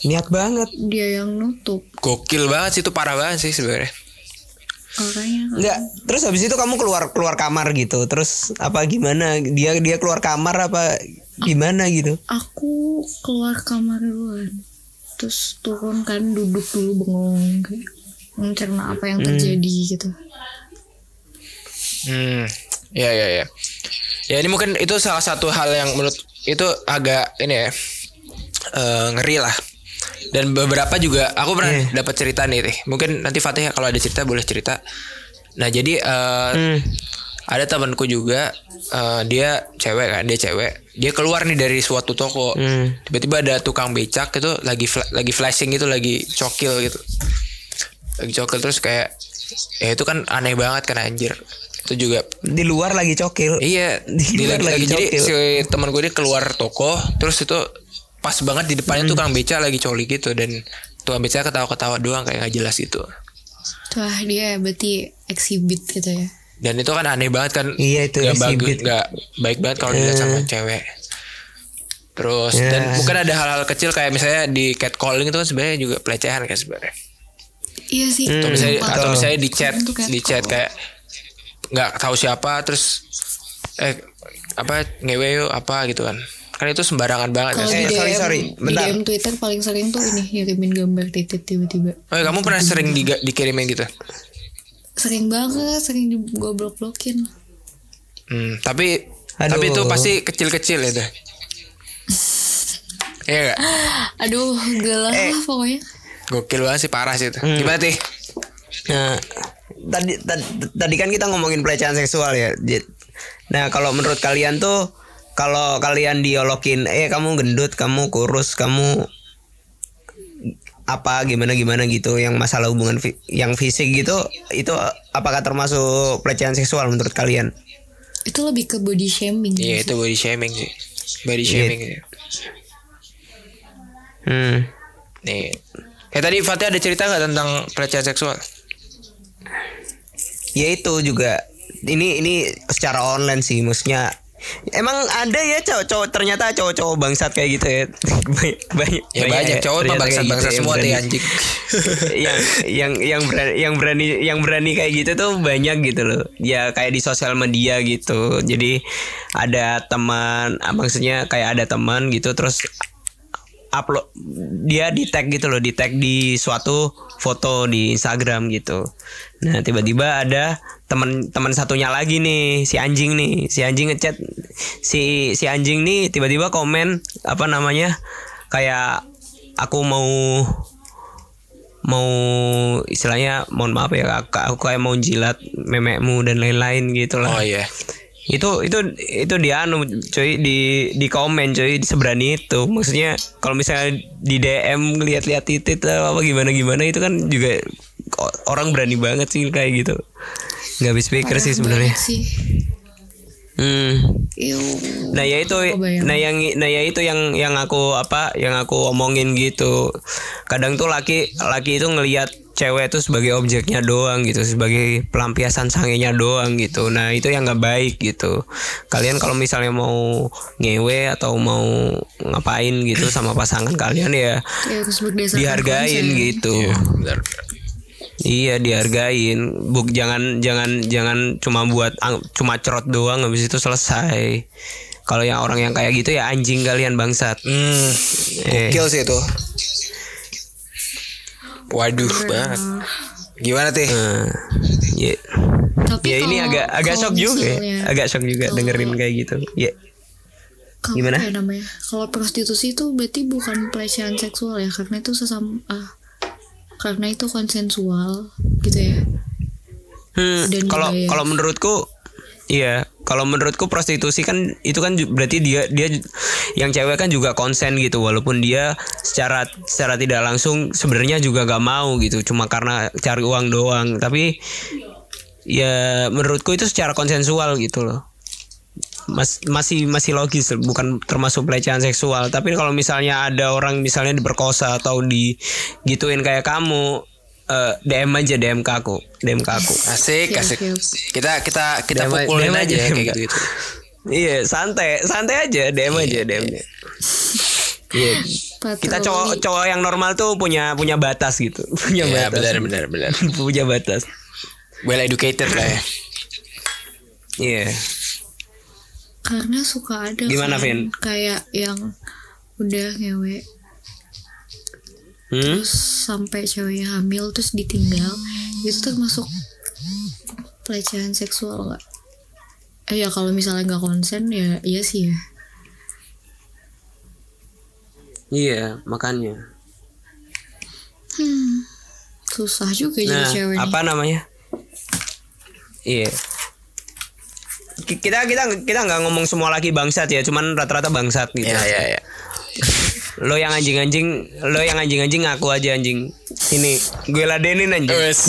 Niat banget. dia yang nutup Gokil banget sih itu parah banget sih sebenarnya. makanya Enggak. Terus habis itu kamu keluar keluar kamar gitu. Terus apa gimana? Dia dia keluar kamar apa gimana gitu? aku keluar kamar duluan terus turun kan duduk dulu bengong kayak mencerna apa yang terjadi gitu Hmm. Ya ya ya. Ya ini mungkin itu salah satu hal yang menurut itu agak ini ya eh, ngeri lah. Dan beberapa juga aku pernah dapat cerita nih, Tih. Mungkin nanti Fatih kalau ada cerita boleh cerita. Nah jadi eh, Hmm. ada temanku juga eh, dia cewek kan dia cewek dia keluar nih dari suatu toko Hmm. tiba-tiba ada tukang becak itu lagi fla- lagi flashing gitu lagi cokil gitu lagi cokil terus kayak ya itu kan aneh banget kan anjir itu juga Di luar lagi cokil. iya Di di luar lagi, lagi jadi cokil. si teman gue dia keluar toko terus itu pas banget di depannya Hmm. tukang beca lagi coli gitu dan tukang beca ketawa-ketawa doang kayak nggak jelas itu wah dia berarti exhibit gitu ya dan itu kan aneh banget kan Iya, itu bagus exhibit. nggak baik banget kalau dilihat sama cewek terus Ya. dan bukan ada hal-hal kecil kayak misalnya di catcalling itu kan sebenarnya juga pelecehan kan sebenarnya iya sih atau misalnya atau misalnya di chat di chat kayak nggak tahu siapa terus eh apa ngewe yuk apa gitu kan kan itu sembarangan banget kalau kan di Eh, DM sorry, sorry. di Bentar. DM Twitter paling sering tuh ini ngirimin gambar titit tiba-tiba oh kamu pernah sering di, dikirimin gitu sering banget sering di gue blok blokin hmm, tapi Aduh. tapi itu pasti kecil-kecil itu Iya gak? aduh gelap Eh. lah pokoknya Gokil banget sih parah sih itu. Hmm. Gimana sih? Nah, tadi tadi, kan kita ngomongin pelecehan seksual ya. Jit. Nah, kalau menurut kalian tuh kalau kalian diolokin, eh kamu gendut, kamu kurus, kamu apa gimana gimana gitu yang masalah hubungan fi- yang fisik gitu itu apakah termasuk pelecehan seksual menurut kalian? itu lebih ke body shaming Iya itu body shaming sih. Body shaming sih. Hmm. Nih. Kayak tadi Fatih ada cerita nggak tentang pelecehan seksual? Ya itu juga ini ini secara online sih maksudnya Emang ada ya cowok-cowok ternyata cowok-cowok bangsat kayak gitu ya. banyak banyak, Ya banyak cowok mah ternyata kayak bangsa-bangsa gitu ya, semua tuh berani. anjing. yang yang yang berani yang berani yang berani kayak gitu tuh banyak gitu loh. Ya kayak di sosial media gitu. Jadi ada teman ah, maksudnya kayak ada teman gitu terus upload dia di tag gitu loh di tag di suatu foto di Instagram gitu. Nah tiba-tiba ada teman teman satunya lagi nih si anjing nih. Si anjing ngechat si si anjing nih tiba-tiba komen apa namanya kayak aku mau mau istilahnya mohon maaf ya aku, aku kayak mau jilat memekmu dan lain-lain gitu lah. Oh iya. Itu itu itu dia anu cuy di di komen cuy seberani itu. Maksudnya kalau misalnya di DM lihat-lihat titit atau apa gimana gimana itu kan juga orang berani banget sih kayak gitu. Nggak habis pikir sih sebenarnya. sih hmm. Nah ya itu nah yang nah ya itu yang yang aku apa yang aku omongin gitu kadang tuh laki laki itu ngelihat cewek itu sebagai objeknya doang gitu sebagai pelampiasan sangenya doang gitu nah itu yang nggak baik gitu kalian kalau misalnya mau ngewe atau mau ngapain gitu sama pasangan kalian ya Ya dihargain konsen. gitu Benar. Iya dihargain, buk jangan jangan jangan cuma buat cuma cerot doang habis itu selesai. Kalau yang orang yang kayak gitu ya anjing kalian bangsat. Hmm. Eh. Gokil sih itu. Waduh banget. Gimana tih? Eh, ya. Tapi ya ini agak agak shock juga ya. agak shock juga kalau- dengerin kayak gitu ya Gimana? ya namanya? Kalau prostitusi itu berarti bukan pelecehan seksual ya, karena itu sesama ah, karena itu konsensual gitu ya. Hmm, Dan kalau kalau menurutku iya kalau menurutku prostitusi kan itu kan berarti dia dia yang cewek kan juga konsen gitu walaupun dia secara secara tidak langsung sebenarnya juga gak mau gitu cuma karena cari uang doang. Tapi ya menurutku itu secara konsensual gitu loh Mas, masih masih logis bukan termasuk pelecehan seksual tapi kalau misalnya ada orang misalnya diperkosa atau digituin kayak kamu eh, DM aja DM ke aku DM ke aku Asik, asik. Kita kita kita Damai- pukulin damai aja aja, ya, kayak gitu gitu. Iya, santai, santai aja, DM aja, DM. Iya. Kita cowok cowok yang normal tuh punya punya batas gitu. Punya Iya, batas. benar benar benar. punya batas. Well educated lah ya. Iya. Karena suka ada Gimana, kan, Vin? kayak yang udah ngewe Hmm? terus sampai ceweknya hamil terus ditinggal itu termasuk pelecehan seksual nggak? Eh ya kalau misalnya nggak konsen ya iya sih ya. Iya, makanya. Susah juga jadi Nah, cewek. nih. apa namanya? Iya. Ki- Kita kita kita nggak ngomong semua laki bangsat ya, cuman rata-rata bangsat gitu. Iya iya iya. Lo yang anjing-anjing, lo yang anjing-anjing ngaku aja anjing. Sini, gue ladenin anjing. Wes.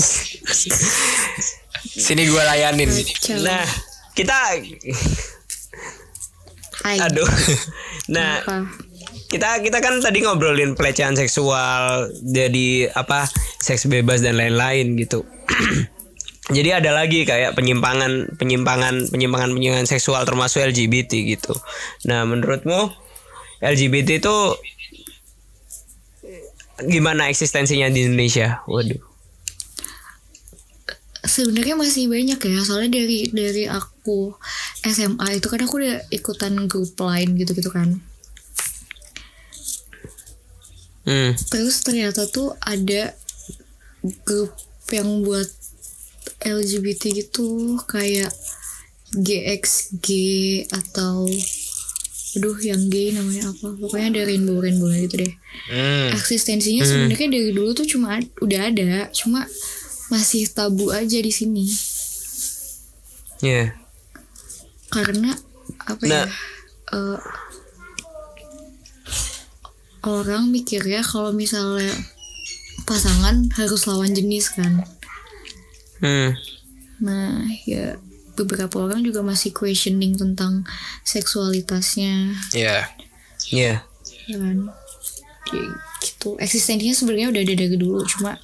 Sini gue layanin. Nah, kita Hai. aduh. Nah, kita kita kan tadi ngobrolin pelecehan seksual jadi apa seks bebas dan lain-lain gitu jadi ada lagi kayak penyimpangan penyimpangan penyimpangan penyimpangan seksual termasuk LGBT gitu. Nah menurutmu LGBT itu gimana eksistensinya di Indonesia? Waduh. Sebenarnya masih banyak ya, soalnya dari dari aku SMA itu kan aku udah ikutan grup lain gitu-gitu kan. hmm. Terus ternyata tuh ada grup yang buat LGBT gitu kayak GXG atau aduh yang gay namanya apa pokoknya ada rainbow rainbow gitu deh. Hmm. eksistensinya sebenarnya dari dulu tuh cuma udah ada cuma masih tabu aja di sini. Ya karena apa Nah. ya eh, orang mikirnya kalau misalnya pasangan harus lawan jenis kan hmm. Nah ya beberapa orang juga masih questioning tentang seksualitasnya. Iya. ya. Ya kan? Ya, gitu. Eksistensinya sebenarnya udah ada dari dulu cuma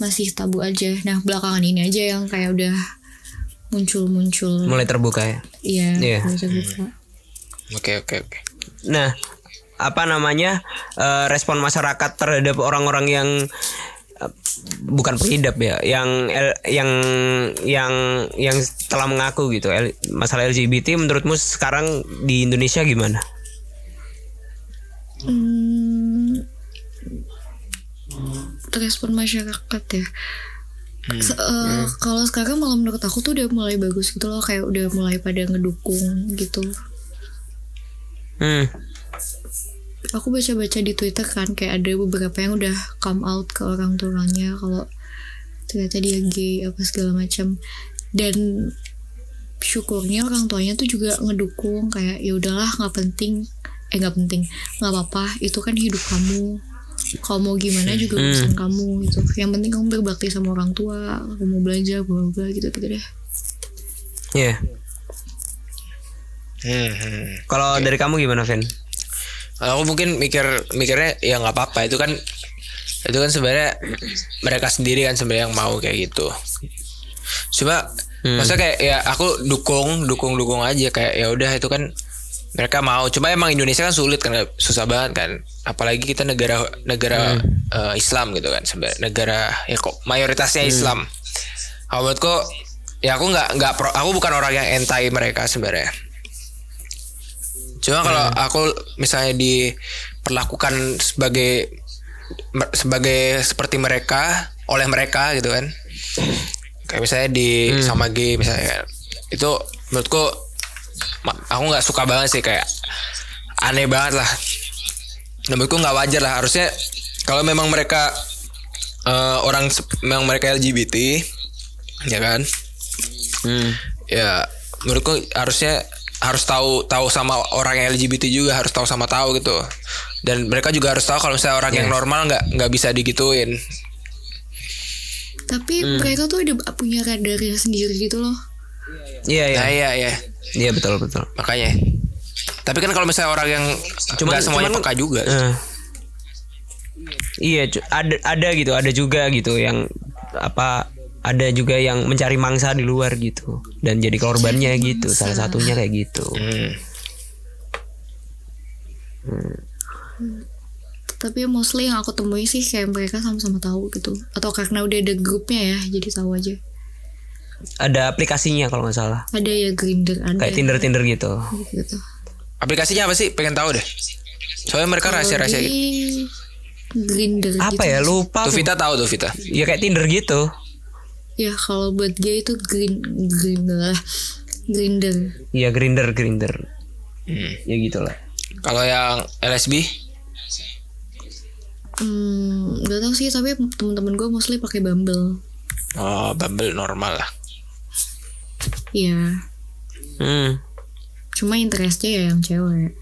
masih tabu aja. Nah belakangan ini aja yang kayak udah muncul-muncul. Mulai terbuka ya? Iya Iya. mulai terbuka. Oke oke oke. Nah, apa namanya eh, respon masyarakat terhadap orang-orang yang bukan pengidap ya, yang L- yang yang yang telah mengaku gitu L- masalah LGBT menurutmu sekarang di Indonesia gimana? Hmm, respon masyarakat ya. Se- eh, Kalau sekarang malah menurut aku tuh udah mulai bagus gitu loh, kayak udah mulai pada ngedukung gitu. Hmm, Aku baca-baca di Twitter kan kayak ada beberapa yang udah come out ke orang tuanya kalau ternyata dia gay apa segala macam. Dan syukurnya orang tuanya tuh juga ngedukung kayak ya udahlah nggak penting eh nggak penting nggak apa-apa itu kan hidup kamu kalau mau gimana juga urusan kamu gitu yang penting kamu berbakti sama orang tua kamu mau belajar bla bla gitu gitu deh ya. Hmm, hmm. Kalau dari kamu gimana, Ven? Kalau aku mungkin mikir mikirnya ya nggak apa-apa itu kan itu kan sebenarnya mereka sendiri kan sebenarnya yang mau kayak gitu. Cuma masa kayak ya aku dukung dukung dukung aja kayak ya udah itu kan mereka mau. Cuma emang Indonesia kan sulit kan susah banget kan. Apalagi kita negara negara eh, Islam gitu kan sebenarnya negara ya kok mayoritasnya Islam. Kalau menurutku ya aku nggak nggak pro- aku bukan orang yang entai mereka sebenarnya. Cuma kalau aku misalnya diperlakukan sebagai sebagai seperti mereka oleh mereka gitu kan. kayak misalnya di Hmm. sama G misalnya itu menurutku aku nggak suka banget sih kayak aneh banget lah Dan menurutku nggak wajar lah harusnya kalau memang mereka eh, orang memang mereka LGBT ya kan Hmm. ya menurutku harusnya harus tahu tahu sama orang yang LGBT juga harus tahu sama tahu gitu dan mereka juga harus tahu kalau misalnya orang yang Iya. normal nggak nggak bisa digituin Tapi Hmm. mereka tuh ada punya radarnya sendiri gitu loh. Iya iya. nah iya iya Iya betul betul. makanya tapi kan kalau misalnya orang yang nggak semuanya cuman- peka juga Eh. iya, ada ada gitu, ada juga gitu yang apa ada juga yang mencari mangsa di luar gitu dan jadi korbannya gitu. Salah satunya kayak gitu. Hmm. Tapi mostly yang aku temui sih kayak mereka sama-sama tahu gitu. Atau karena udah ada grupnya ya, jadi tahu aja. Ada aplikasinya kalau nggak salah. Ada ya Grindr ada. Kayak Tinder Tinder gitu. gitu. aplikasinya apa sih pengen tahu deh soalnya mereka rahasia-rahasia gitu. Di Grindr Apa gitu. ya lupa. tuh. Vita tahu tuh Vita Ya kayak Tinder gitu. Ya kalau buat gay itu green Grindr lah. Grindr. Iya Grinder Grinder. Hmm. Ya gitulah. kalau yang LSB Hmm, gak tau sih tapi teman-teman gue mostly pakai Bumble. oh Bumble normal lah Iya. Hmm. Cuma interestnya ya yang cewek.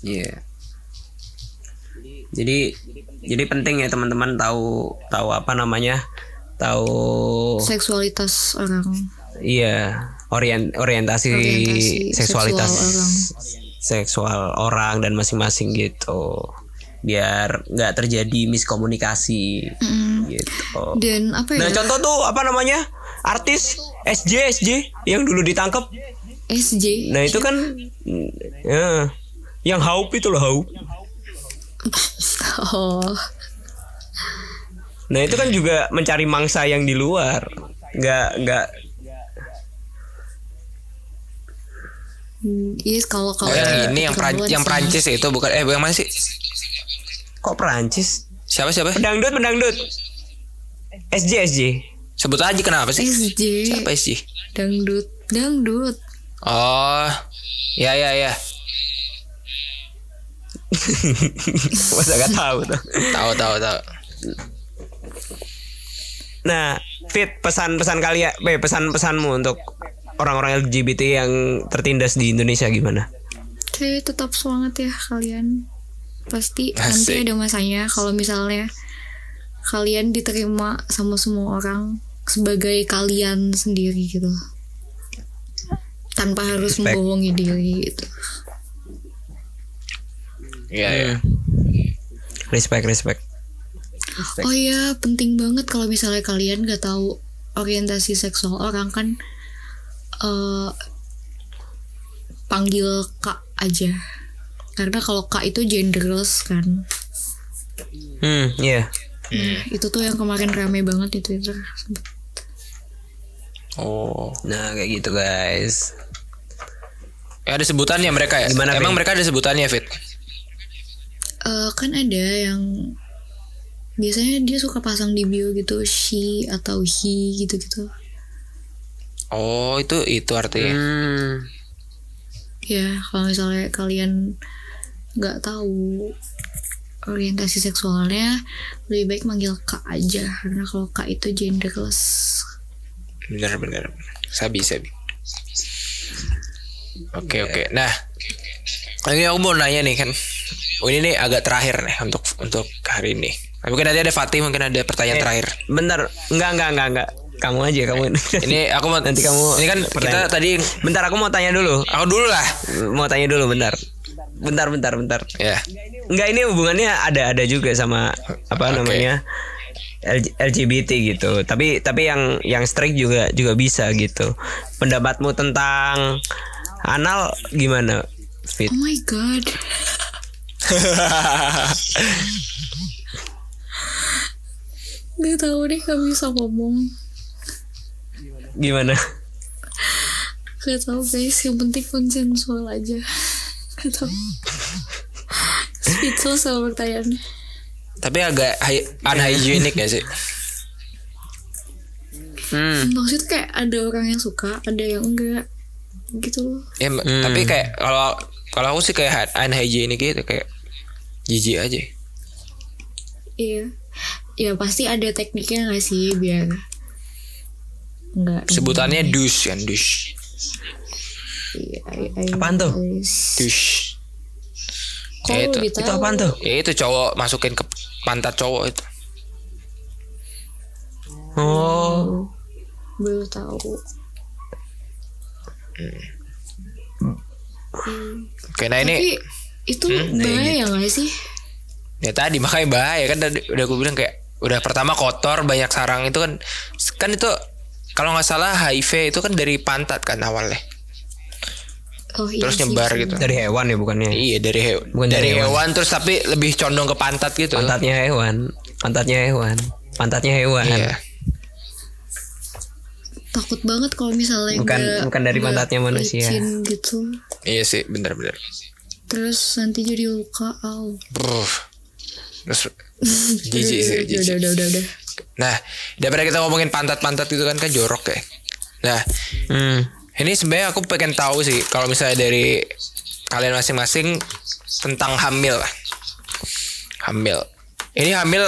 Iya. Jadi jadi penting ya teman-teman tahu tahu apa namanya? Tahu Seksualitas orang. iya, orient orientasi, Orientasi seksualitas seksual orang. seksual orang dan masing-masing gitu. Biar nggak terjadi miskomunikasi Mm. gitu. Dan apa ya? Nah, contoh tuh apa namanya? Artis SJ SJ yang dulu ditangkap. SJ. Nah, itu kan ya, yang Haup itu loh Haup. Oh. Nah itu kan juga mencari mangsa yang di luar, nggak nggak Hmm, Iya kalau kalau oh yang ini yang Pran- keterlaluan yang sih. Prancis itu bukan eh yang mana sih kok Perancis? siapa siapa Pendangdut pendangdut. SJ SJ. sebut aja kenapa sih SJ siapa sih dangdut dangdut oh ya ya ya Masa gak tahu tuh. tahu tahu tahu Nah, Fit pesan-pesan kalian, eh, pesan-pesanmu untuk orang-orang LGBT yang tertindas di Indonesia gimana? Oke tetap semangat ya kalian pasti nanti Asik. ada masanya kalau misalnya kalian diterima sama semua orang sebagai kalian sendiri gitu tanpa harus Respect. membohongi diri gitu. Iya ya Respect, respect. Oh iya, penting banget kalau misalnya kalian gak tahu orientasi seksual orang kan eh panggil kak aja. Karena kalau kak itu genderless kan. Hmm, iya. Nah, itu tuh yang kemarin rame banget di Twitter. oh Nah, kayak gitu guys. ya ada sebutannya mereka ya Gimana, emang Vin? mereka ada sebutannya Fit Eh, kan ada yang biasanya dia suka pasang di bio gitu she atau he gitu-gitu. oh itu itu artinya Hmm. Ya, kalau misalnya kalian nggak tahu orientasi seksualnya, lebih baik manggil kak aja karena kalau kak itu genderless. bener bener sabi sabi oke oke nah ini aku mau nanya nih kan oh, ini nih agak terakhir nih untuk untuk hari ini mungkin nanti ada Fatih mungkin ada pertanyaan Eh, terakhir Bentar, enggak enggak enggak enggak. Kamu aja kamu. ini aku mau nanti kamu ini kan kita pertanyaan. tadi Bentar aku mau tanya dulu. aku dulu lah Mau tanya dulu bentar. Bentar bentar bentar. ya Enggak ini hubungannya ada ada juga sama apa Oke. namanya L- LGBT gitu. Tapi tapi yang yang strike juga juga bisa gitu. Pendapatmu tentang anal gimana? Fit. Oh my god. Gak tahu deh gak bisa ngomong. Gimana? Gak tahu guys, yang penting konsensual aja. Gak tahu. Speechless sama pertanyaannya. tapi agak hy- unhygienic ya sih Hmm. maksudnya kayak ada orang yang suka ada yang enggak gitu loh Ya, Hmm. tapi kayak kalau kalau aku sih kayak unhygienic gitu kayak jijik aja. iya ya pasti ada tekniknya nggak sih biar enggak Sebutannya douche kan douche. iya, iya, iya. Apaan tuh? Douche. kok Ya, itu. Itu apaan tuh? Ya itu cowok masukin ke pantat cowok itu. Oh. belum tahu Oke, nah ini tapi itu bahaya nggak sih ya tadi makanya bahaya kan tadi udah aku bilang kayak udah pertama kotor banyak sarang itu kan kan itu kalau nggak salah HIV itu kan dari pantat kan awalnya oh iya terus sih, nyebar sih. gitu Dari hewan ya bukannya? iya dari hewan Bukan dari, dari hewan. terus tapi lebih condong ke pantat gitu Pantatnya hewan. Pantatnya hewan. Pantatnya hewan. iya takut banget kalau misalnya Bukan- nggak- bukan dari pantatnya manusia. licin gitu iya sih bener-bener terus nanti jadi luka au Bruh. terus jijik sih jijik udah udah udah udah nah daripada kita ngomongin pantat-pantat itu kan kan jorok ya nah Hmm. Ini sebenarnya aku pengen tahu sih kalau misalnya dari kalian masing-masing tentang hamil lah. Hamil. Ini hamil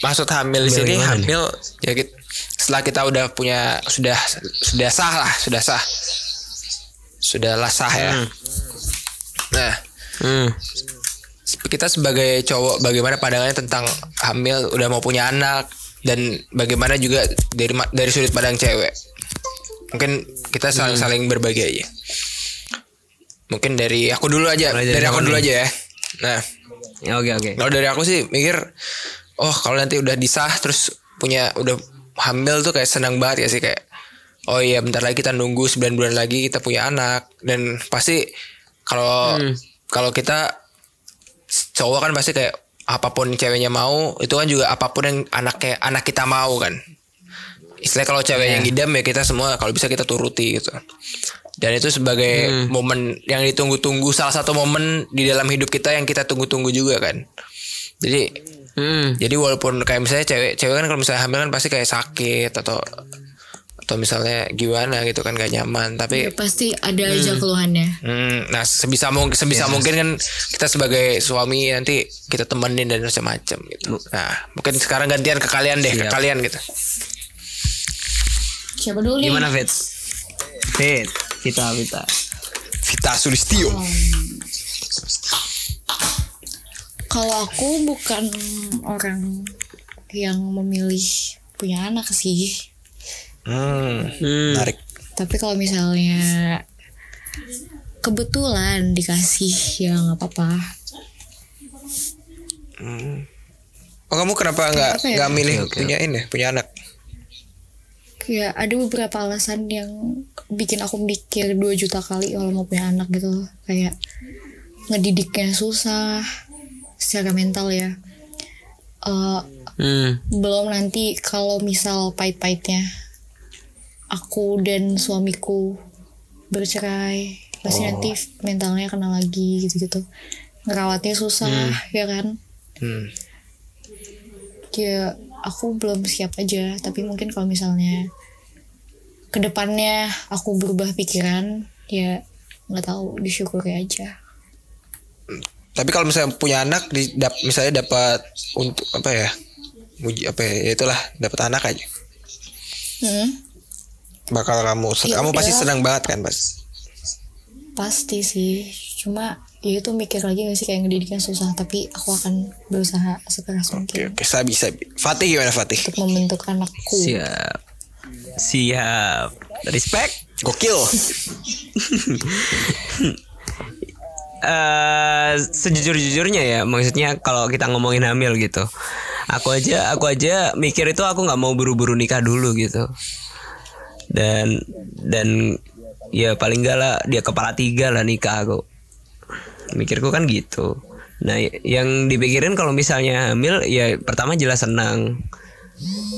maksud hamil di Hamil sini gimana nih? hamil ya kit- setelah kita udah punya sudah sudah sah lah, sudah sah. Sudah lah sah ya. Nah, Hmm. kita sebagai cowok bagaimana pandangannya tentang hamil udah mau punya anak dan bagaimana juga dari dari sudut pandang cewek mungkin kita saling saling berbagi aja mungkin dari aku dulu aja Mulai dari, dari aku dulu nih? aja ya nah Ya, Oke oke. kalau dari aku sih mikir oh kalau nanti udah disah terus punya udah hamil tuh kayak senang banget ya sih kayak oh iya bentar lagi kita nunggu 9 bulan lagi kita punya anak. Dan pasti kalau kalau kita cowok kan pasti kayak apa pun ceweknya mau itu kan juga apa pun yang anaknya anak kita mau kan. Istilahnya kalau cewek yang ngidam ya kita semua kalau bisa kita turuti gitu. Dan itu sebagai momen yang ditunggu-tunggu salah satu momen di dalam hidup kita yang kita tunggu-tunggu juga kan jadi Hmm. jadi walaupun kayak misalnya cewek cewek kan kalau misalnya hamil kan pasti kayak sakit atau atau misalnya gimana gitu kan gak nyaman tapi Ya, pasti ada aja keluhannya Hmm, nah sebisa mungkin sebisa mungkin kan kita sebagai suami nanti kita temenin dan macam-macam gitu. Nah mungkin sekarang gantian ke kalian deh, ke Siap. kalian gitu. siapa dulu nih Gimana Fit? Fit. Vita Vita. Vita Sulistio. Kalau aku bukan orang yang memilih punya anak sih Hmm, Hmm. menarik. tapi kalau misalnya kebetulan dikasih ya nggak apa-apa Oh kamu kenapa nggak Apa ya? nggak milih oke. punya ini, punya anak? ya ada beberapa alasan yang bikin aku mikir 2 juta kali kalau mau punya anak gitu kayak ngedidiknya susah secara mental ya. Eh, Hmm. belum nanti kalau misal pahit-pahitnya aku dan suamiku bercerai pasti nanti mentalnya kena lagi gitu-gitu. Ngerawatnya susah ya kan? Hmm. ya aku belum siap aja tapi mungkin kalau misalnya ke depannya aku berubah pikiran ya nggak tahu disyukuri aja Tapi kalau misalnya punya anak, di, dap- misalnya dapat untuk apa ya? Muji apa ya? ya itulah dapat anak aja. hmm, Bakal kamu Ya kamu pasti senang banget kan, Pas? pasti sih cuma ya itu mikir lagi gak sih kayak ngedidiknya susah tapi aku akan berusaha sekeras Oke, mungkin oke, sabi sabi. Fatih gimana Fatih? untuk membentuk anakku Siap. Siap. Respect. Gokil. eh sejujur-jujurnya ya maksudnya kalau kita ngomongin hamil gitu. Aku aja aku aja mikir itu aku nggak mau buru-buru nikah dulu gitu. Dan dan ya paling gak lah dia kepala tiga lah nikah aku. Mikirku kan gitu. Nah yang dipikirin kalau misalnya hamil ya pertama jelas senang.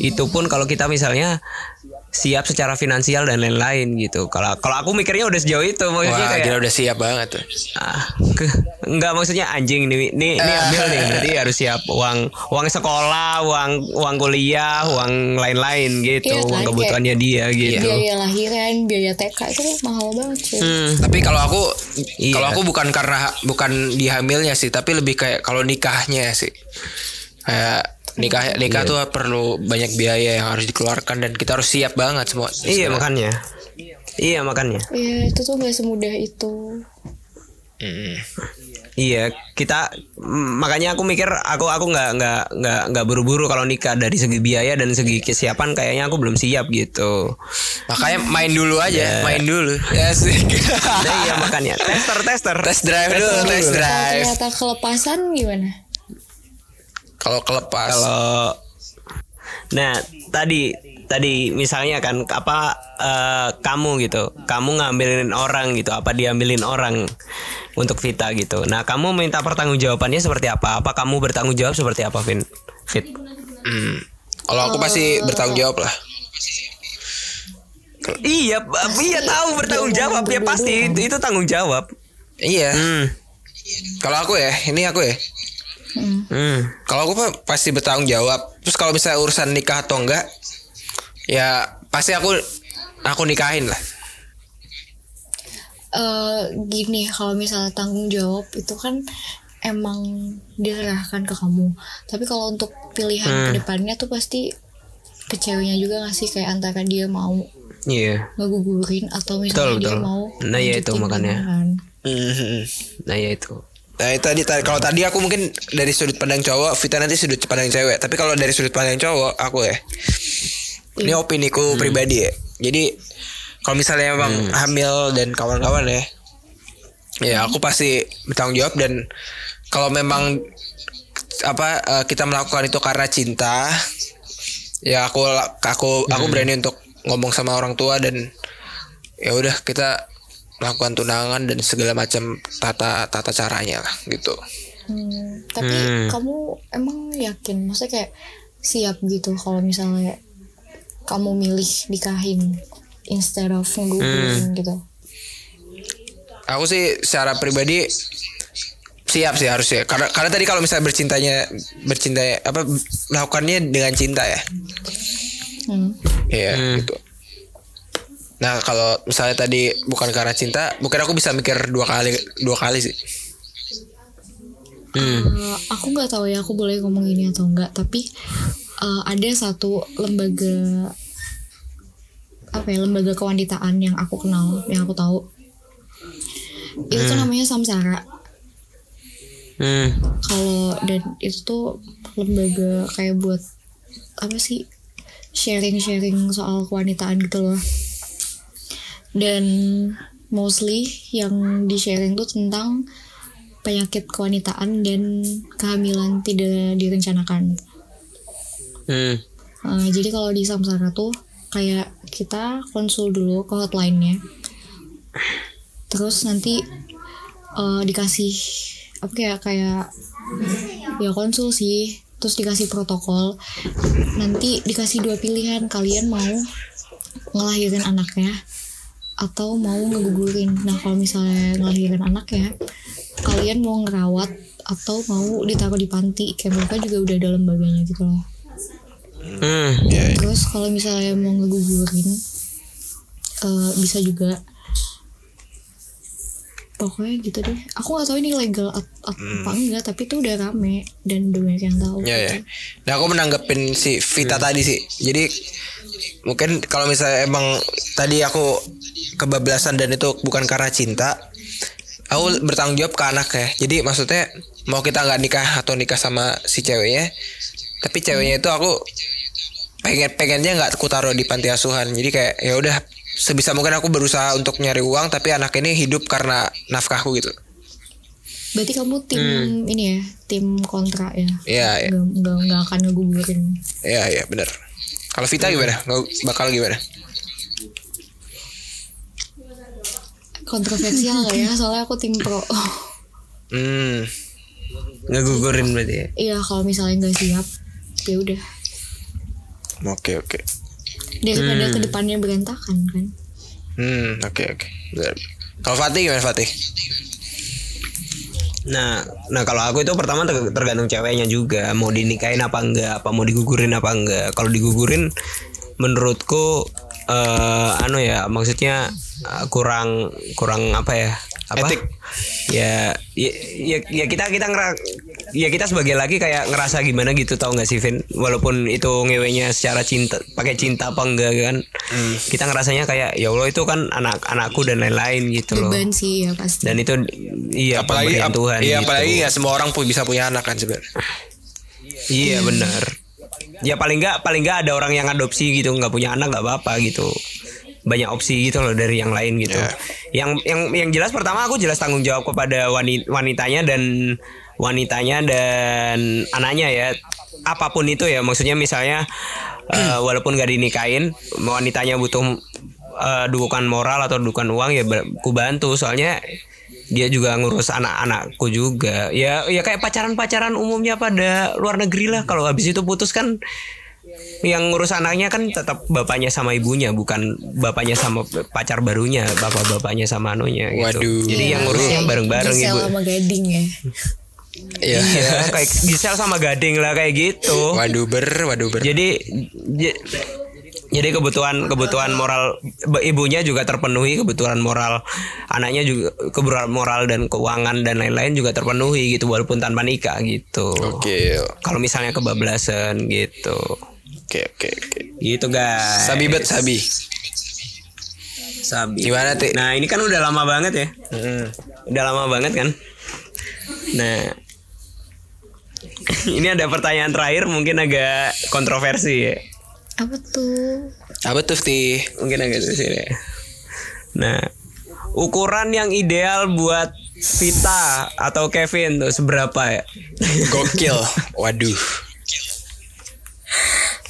Itu pun kalau kita misalnya siap secara finansial dan lain-lain gitu. Kalau kalau aku mikirnya udah sejauh itu maksudnya Wah, kayak gila udah siap banget tuh. ah, ke- enggak maksudnya anjing nih nih nih ambil nih berarti harus siap uang uang sekolah, uang uang kuliah, uang lain-lain gitu, Iya uang kebutuhannya dia gitu. biaya lahiran biaya TK itu mahal banget cuy Hmm. Tapi kalau aku Iya. kalau aku bukan karena bukan di hamilnya sih, tapi lebih kayak kalau nikahnya sih. Kayak nikah nikah tuh perlu banyak biaya yang harus dikeluarkan dan kita harus siap banget semua. Iya makanya. Iya makanya. Iya itu tuh nggak semudah itu Mm. Iya, kita makanya aku mikir aku aku nggak nggak nggak nggak buru-buru kalau nikah dari segi biaya dan segi kesiapan kayaknya aku belum siap gitu. Makanya main dulu aja, main dulu. Ya sih. Nah, iya makanya tester tester Test drive dulu, test kalau drive. ternyata kelepasan gimana Kalau kelepas. Kalau nah tadi tadi misalnya kan apa eh, kamu gitu, kamu ngambilin orang gitu, apa diambilin orang untuk Vita gitu. Nah kamu minta pertanggungjawabannya seperti apa? Apa kamu bertanggung jawab seperti apa, Vin? Fit? Hmm. Kalau aku pasti bertanggung jawab lah. Iya, iya tahu bertanggung jawab ya pasti itu, itu tanggung jawab. Iya. Hmm. Kalau aku ya, ini aku ya. Hmm. Kalau aku mah pasti bertanggung jawab. Terus kalau misalnya urusan nikah atau enggak, ya pasti aku aku nikahin lah. Eh gini kalau misalnya tanggung jawab itu kan emang diserahkan ke kamu tapi kalau untuk pilihan Hmm. ke depannya tuh pasti ke ceweknya juga nggak sih kayak antara dia mau Iya. ngegugurin atau misalnya Betul, dia betul. mau Nah, ya itu makanya. pernikahan. Mhm. Nah ya itu. Nah itu tadi, tadi kalau tadi aku mungkin dari sudut pandang cowok, Vita nanti sudut pandang cewek. Tapi kalau dari sudut pandang cowok, aku ya, ini opiniku pribadi ya. Jadi kalau misalnya emang hamil dan kawan-kawan ya, ya aku pasti bertanggung jawab dan kalau memang apa eh, kita melakukan itu karena cinta, ya aku aku aku berani untuk ngomong sama orang tua dan ya udah kita melakukan tunangan dan segala macam tata tata caranya lah gitu. Hmm, tapi Hmm. kamu emang yakin maksudnya kayak siap gitu kalau misalnya kamu milih nikahin instead of Hmm. ngegugurin gitu Aku sih secara pribadi siap sih harusnya karena karena tadi kalau misalnya bercintanya bercinta apa melakukannya dengan cinta ya. hmm. Iya gitu. Nah kalau misalnya tadi bukan karena cinta, mungkin aku bisa mikir dua kali dua kali sih. Hmm. Eh, aku nggak tahu ya aku boleh ngomong ini atau enggak tapi eh, ada satu lembaga apa ya lembaga kewanitaan yang aku kenal yang aku tahu itu tuh namanya Samsara Hmm. kalau dan itu tuh lembaga kayak buat apa sih sharing-sharing soal kewanitaan gitu loh dan mostly yang di sharing tuh tentang penyakit kewanitaan dan kehamilan tidak direncanakan Hmm. Uh, jadi kalau di Samsara tuh kayak kita konsul dulu ke hotline-nya. Terus nanti uh, dikasih apa kayak kayak ya konsul sih, terus dikasih protokol. Nanti dikasih dua pilihan, kalian mau ngelahirin anaknya atau mau ngegugurin. Nah, kalau misalnya ngelahirin anaknya, kalian mau ngerawat atau mau ditaruh di panti. Kayak mereka juga udah ada lembaganya gitu loh. Hmm. Terus kalau misalnya mau ngegugurin eh, bisa juga. Pokoknya gitu deh. Aku gak tahu ini legal at- apa enggak, tapi itu udah rame dan udah banyak yang tahu. Ya ya. Nah aku menanggapin si Vita tadi sih. Jadi mungkin kalau misalnya emang tadi aku kebablasan dan itu bukan karena cinta, aku bertanggung jawab ke anak ya. Jadi maksudnya mau kita nggak nikah atau nikah sama si ceweknya, tapi ceweknya itu aku pengen pengennya nggak aku taruh di panti asuhan. Jadi kayak ya udah sebisa mungkin aku berusaha untuk nyari uang, tapi anak ini hidup karena nafkahku gitu. Berarti kamu tim ini ya, tim kontra ya. Iya ya. Nggak, nggak, nggak akan ngegugurin. Iya iya benar. Kalau Vita gimana? Nggak bakal gimana? Kontroversial gak ya? Soalnya aku tim pro. Hmm. Ngegugurin berarti ya. Iya kalau misalnya nggak siap, ya udah. Oke oke. Daripada ke depannya berantakan kan Hmm, oke oke. Benar. Kalau Fatih gimana Fatih? Nah, nah kalau aku itu pertama ter- tergantung ceweknya juga mau dinikahin apa enggak, apa mau digugurin apa enggak. Kalau digugurin menurutku eh anu ya, maksudnya eh, kurang kurang apa ya? Apa? Etik. Ya, ya, ya, ya kita kita ngera, ya kita sebagai laki kayak ngerasa gimana gitu tau nggak sih Vin? Walaupun itu ngewenya secara cinta, pakai cinta apa enggak kan? Kita ngerasanya kayak ya Allah itu kan anak anakku dan lain-lain gitu loh. beban sih ya pasti Dan itu iya apalagi ap- Tuhan iya gitu. apalagi nggak semua orang pun bisa punya anak kan sebenarnya. Iya benar. Ya paling nggak paling nggak ada orang yang adopsi gitu nggak punya anak nggak apa-apa gitu. Banyak opsi gitu loh dari yang lain gitu. Iya. Yang yang yang jelas pertama aku jelas tanggung jawab kepada wani- wanitanya dan wanitanya dan anaknya ya. Apa pun itu ya maksudnya misalnya eh, walaupun gak dinikahin wanitanya butuh eh, dukungan moral atau dukungan uang ya ku bantu. Soalnya dia juga ngurus anak-anakku juga. Ya ya kayak pacaran-pacaran umumnya pada luar negeri lah. Kalau habis itu putus kan yang ngurus anaknya kan tetap bapaknya sama ibunya bukan bapaknya sama pacar barunya bapak-bapaknya sama anunya gitu. Waduh. jadi yang ngurusnya bareng-bareng Gisel ibu. sama Gading ya Iya. iya kayak Gisel sama Gading lah kayak gitu Waduh ber, waduh ber. jadi jadi kebutuhan kebutuhan moral ibunya juga terpenuhi kebutuhan moral anaknya juga kebutuhan moral dan keuangan dan lain-lain juga terpenuhi gitu walaupun tanpa nikah gitu Oke, kalau misalnya kebablasan gitu oke, oke, oke. gitu guys Sabi bet sabi. sabi Gimana Ti? nah ini kan udah lama banget ya Hmm. udah lama banget kan nah ini ada pertanyaan terakhir mungkin agak kontroversi ya apa tuh Apa tuh Ti? mungkin agak di sini. Nah, ukuran yang ideal buat Vita atau Kevin tuh seberapa ya? Gokil. Waduh.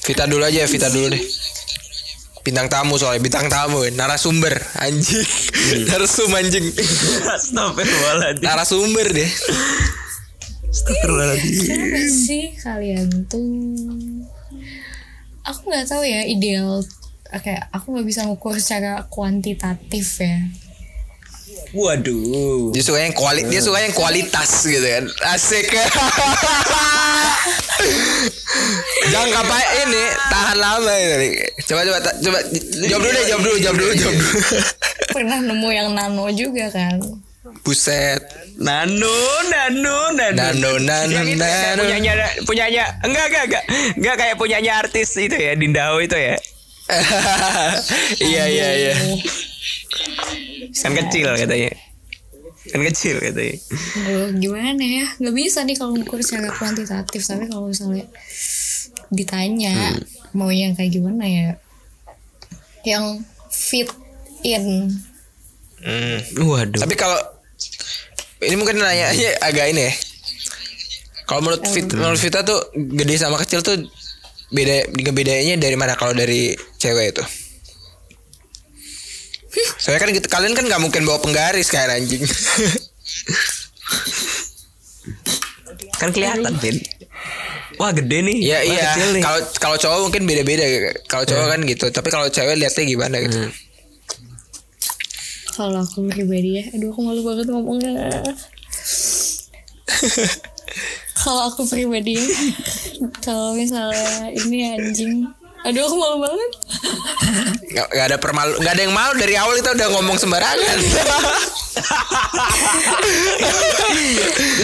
Vita dulu aja, Vita dulu deh. Bintang tamu soalnya bintang tamu, narasumber anjing. Narsum anjing. Astagfirullahaladzim. Narasumber deh. Astagfirullahaladzim. Kenapa sih kalian tuh Aku nggak tahu ya ideal Kayak aku nggak bisa ngukur secara kuantitatif ya Waduh. Dia suka yang kuali, dia suka yang kualitas gitu kan. Asik. Jangan apa ini tahan lama ini. Coba coba coba jawab dulu deh, jawab dulu, jawab dulu, jawab dulu. Pernah nemu yang nano juga kan Buset. Nano, nano, nano. Nano, nano, Yang itu ya, nano. punyanya, punyanya, enggak, enggak, enggak, enggak kayak punyanya artis itu ya, Dindao itu ya. Iya iya iya. Kan kecil katanya. Kan kecil katanya. Aduh, gimana ya nggak bisa nih kalau ngukur secara kuantitatif tapi kalau misalnya ditanya mau yang kayak gimana ya yang fit in Hmm. Waduh. Tapi kalau ini mungkin nanya agak ini ya. Kalau menurut Fit, menurut Vita tuh gede sama kecil tuh beda bedanya dari mana kalau dari cewek itu? Soalnya kan gitu, kalian kan nggak mungkin bawa penggaris kan anjing. Kan kelihatan, Vin. Wah, gede nih. Iya Wah, iya. nih. Kalau kalau cowok mungkin beda-beda. Kalau cowok kan gitu. Tapi kalau cewek lihatnya gimana gitu. Kalau aku pribadi ya. Aduh aku malu banget ngomongnya. Kalau aku pribadi ya, kalau misalnya ini anjing. Aduh aku malu banget. Gak, gak ada permalu, gak ada yang malu. Dari awal kita udah ngomong sembarangan.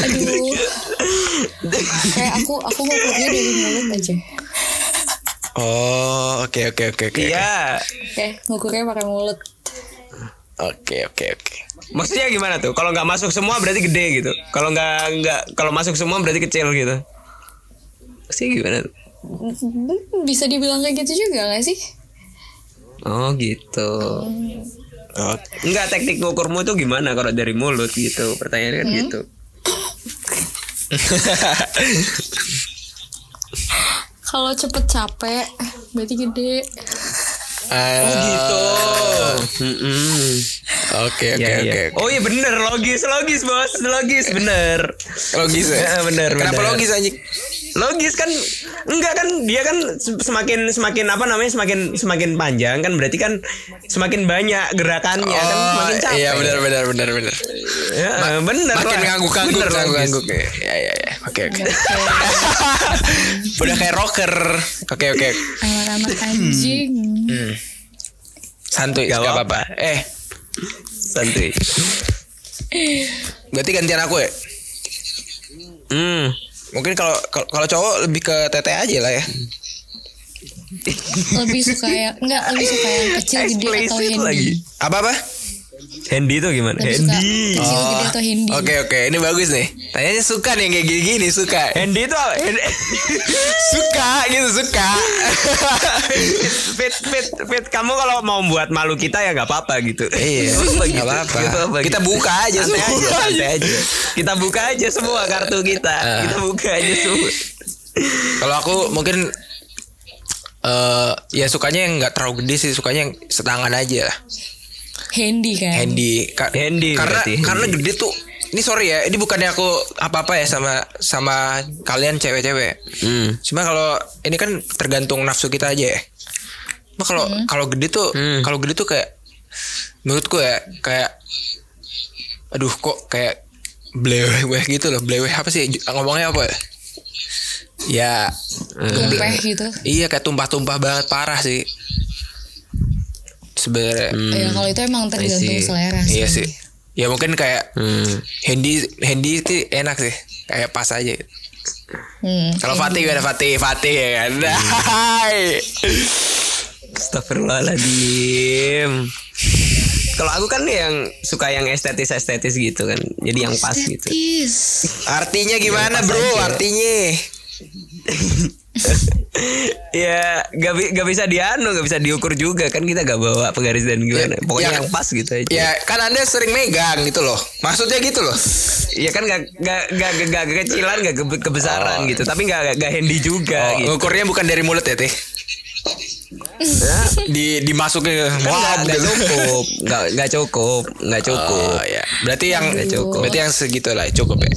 aduh. Kayak aku aku ngukurnya dari mulut aja. Oh oke oke oke oke. Iya. oke ngukurnya pakai mulut Oke oke oke. Maksudnya gimana tuh? Kalau nggak masuk semua berarti gede gitu. Kalau nggak nggak kalau masuk semua berarti kecil gitu. Maksudnya gimana? tuh? bisa dibilang kayak gitu juga gak sih Oh gitu. Oh, Enggak teknik ngukurmu tuh gimana kalau dari mulut gitu? Pertanyaannya kan gitu. kalau cepet capek berarti gede oh gitu. Oke oke Ya, oke. ya. Oh iya bener logis logis bos logis bener. Logis ya? Ya, bener, Kenapa bener. logis anjing? Logis kan enggak kan dia kan se- semakin semakin apa namanya semakin semakin panjang kan berarti kan semakin banyak gerakannya kan semakin capek iya benar benar benar benar. Ya, bener Makin lah. ngangguk-ngangguk, Bener, logis. ngangguk-ngangguk. Ya ya ya. Oke oke. Udah kayak rocker. Oke oke. anak-anak anjing Santuy, Gak apa-apa. Eh, santuy berarti gantian aku ya. hmm Mungkin kalau kalau cowok lebih ke tete aja lah ya. lebih suka yang enggak lebih suka yang kecil gede atau handy lagi. Apa apa? Handy tuh gimana? Lebih Handy kecil gede atau handy Oke oke, ini bagus nih. Tanyanya suka nih kayak gini-gini suka. Apa? Handy- suka gitu suka. fit fit fit kamu kalau mau buat malu kita ya nggak apa-apa gitu Iya, Nggak apa-apa. Kita gitu. buka aja santai semua. aja santai aja kita buka aja semua kartu kita Ah. kita buka aja semua Kalau aku mungkin eh ya sukanya yang nggak terlalu gede sih, sukanya yang setangan aja lah. handy kan Handy. Ka- Handy karena berarti, karena gede tuh. Ini sorry ya, ini bukannya aku apa-apa ya sama sama kalian cewek-cewek. hmm. Cuma kalau ini kan tergantung nafsu kita aja ya. Cuma kalau kalau gede tuh Hmm. kalau gede tuh kayak menurutku ya kayak aduh kok kayak bleweh gitu loh. Bleweh apa sih ngomongnya apa ya? Ya tumpeh gitu iya kayak tumpah-tumpah banget parah sih. Sebenarnya ya kalau itu emang tergantung selera sih iya sih. Ya mungkin kayak Hmm. handy handy itu enak sih. Kayak pas aja. Hmm. Kalau Fatih gimana Fatih? Fatih ya kan. Hai. Astagfirullahaladzim Kalau aku kan yang suka yang estetis-estetis gitu kan Jadi yang pas gitu Estetis. Artinya gimana pas bro? aja. Artinya ya gak, gak bisa dianu Gak bisa diukur juga. Kan kita gak bawa penggaris dan gimana. Ya, Pokoknya ya. yang pas gitu aja. Ya kan anda sering megang gitu loh. Maksudnya gitu loh. Ya kan gak, gak, gak, gak, gak kekecilan Gak ke- kebesaran gitu. Tapi gak, gak, gak handy juga oh, gitu. Ngukurnya bukan dari mulut ya teh? Di dimasukin Kan wah gak, gak gitu. cukup. Gak, gak cukup Gak cukup. Oh ya. Berarti yang Nggak cukup. Berarti yang segitu lah cukup ya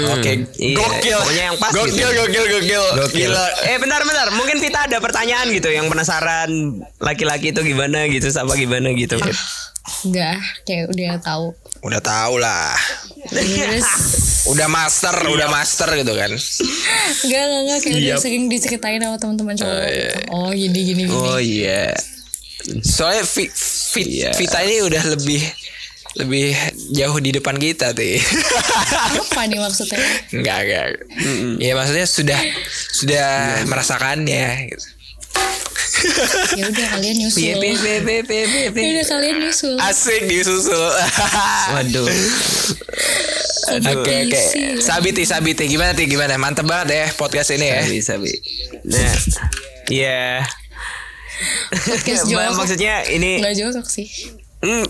Hmm, Oke iya. Gokil Pokoknya yang pas Gokil gitu. gokil gokil Gokil. Gila Eh bentar bentar Mungkin Vita ada pertanyaan gitu Yang penasaran Laki-laki itu gimana gitu Sama gimana gitu. Enggak, kayak udah tahu. Udah tau lah Terus Udah master Udah master gitu kan enggak enggak enggak kayak udah sering diceritain sama teman-teman cowok. gitu. Oh, gini gini gini. Oh iya Soalnya Vi- Vi- Iya. Vita ini udah lebih lebih jauh di depan kita tuh. Apa nih maksudnya? enggak enggak. Ya maksudnya sudah sudah Iya. merasakannya gitu. Ya udah kalian nyusul. Piye, Ya udah kalian nyusul. Asik disusul. Waduh Oke oke. Isi. Sabiti Sabiti gimana ti gimana? Mantep banget ya podcast ini ya. Bisa bi Nah Iya Podcast Mbak, jorok. Maksudnya ini Enggak jorok sih. Hmm.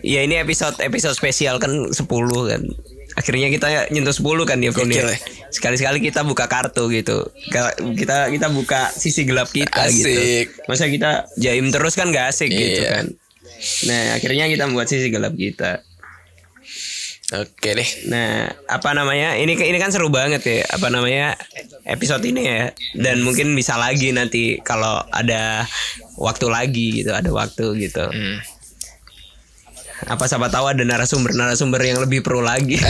Ya ini episode episode spesial kan 10 kan. Akhirnya kita nyentuh 10 kan Vin, Gokil ya. ya. Sekali-sekali kita buka kartu gitu. Kita kita buka sisi gelap kita Asik. gitu. Masa kita jaim terus kan gak asik gitu Iya. kan. Nah, akhirnya kita membuat sisi gelap kita. Oke deh. Nah, apa namanya? Ini ini kan seru banget ya. Apa namanya? Episode ini ya. Dan mungkin bisa lagi nanti kalau ada waktu lagi gitu, ada waktu gitu. Hmm. Apa siapa tahu ada narasumber-narasumber yang lebih pro lagi.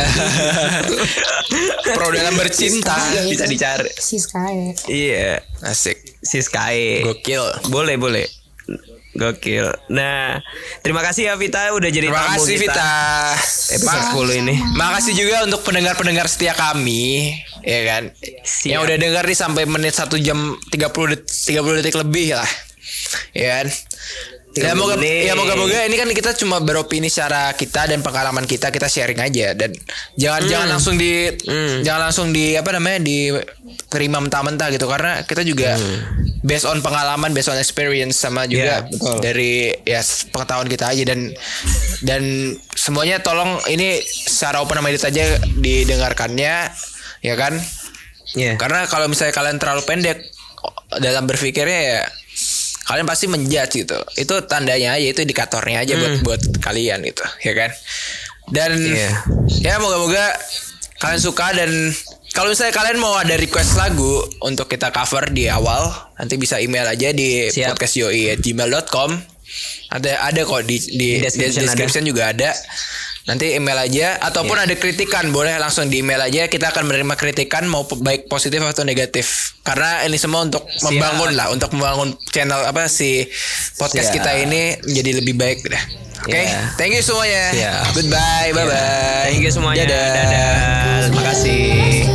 Pro dalam bercinta. bisa dicari. Si Sky. Iya, Asik. Siskae. Gokil. Boleh, boleh. Gokil. Nah, terima kasih ya Vita udah jadi Terima tamu kasih kita Vita. episode 10 ini. Makasih juga untuk pendengar-pendengar setia kami, ya kan. Siap. Yang udah dengar nih sampai menit 1 jam 30 detik, 30 detik lebih lah. Ya kan. Ya 30 moga ya moga-moga ini kan kita cuma beropini secara kita dan pengalaman kita kita sharing aja dan jangan Hmm. jangan langsung di jangan langsung di apa namanya di terima mentah-mentah gitu karena kita juga based on pengalaman based on experience sama juga Hmm. Betul. dari ya pengetahuan kita aja dan dan semuanya tolong ini secara open minded aja didengarkannya ya kan Iya. karena kalau misalnya kalian terlalu pendek dalam berpikirnya ya kalian pasti menjudge gitu itu tandanya aja itu indikatornya aja buat buat kalian gitu ya kan dan Iya. ya moga-moga kalian suka dan kalau misalnya kalian mau ada request lagu untuk kita cover di awal, nanti bisa email aja di Siap. podcastyoi@gmail.com. Ada ada kok di di, Di description di description juga ada. Nanti email aja ataupun Iya. ada kritikan boleh langsung di email aja kita akan menerima kritikan mau baik positif atau negatif karena ini semua untuk membangun lah untuk membangun channel apa si podcast Siap. kita ini menjadi lebih baik deh. Oke, Iya. thank you semuanya. Siap. Goodbye, bye bye. Thank you semuanya. Dadah. Dadah. Terima kasih.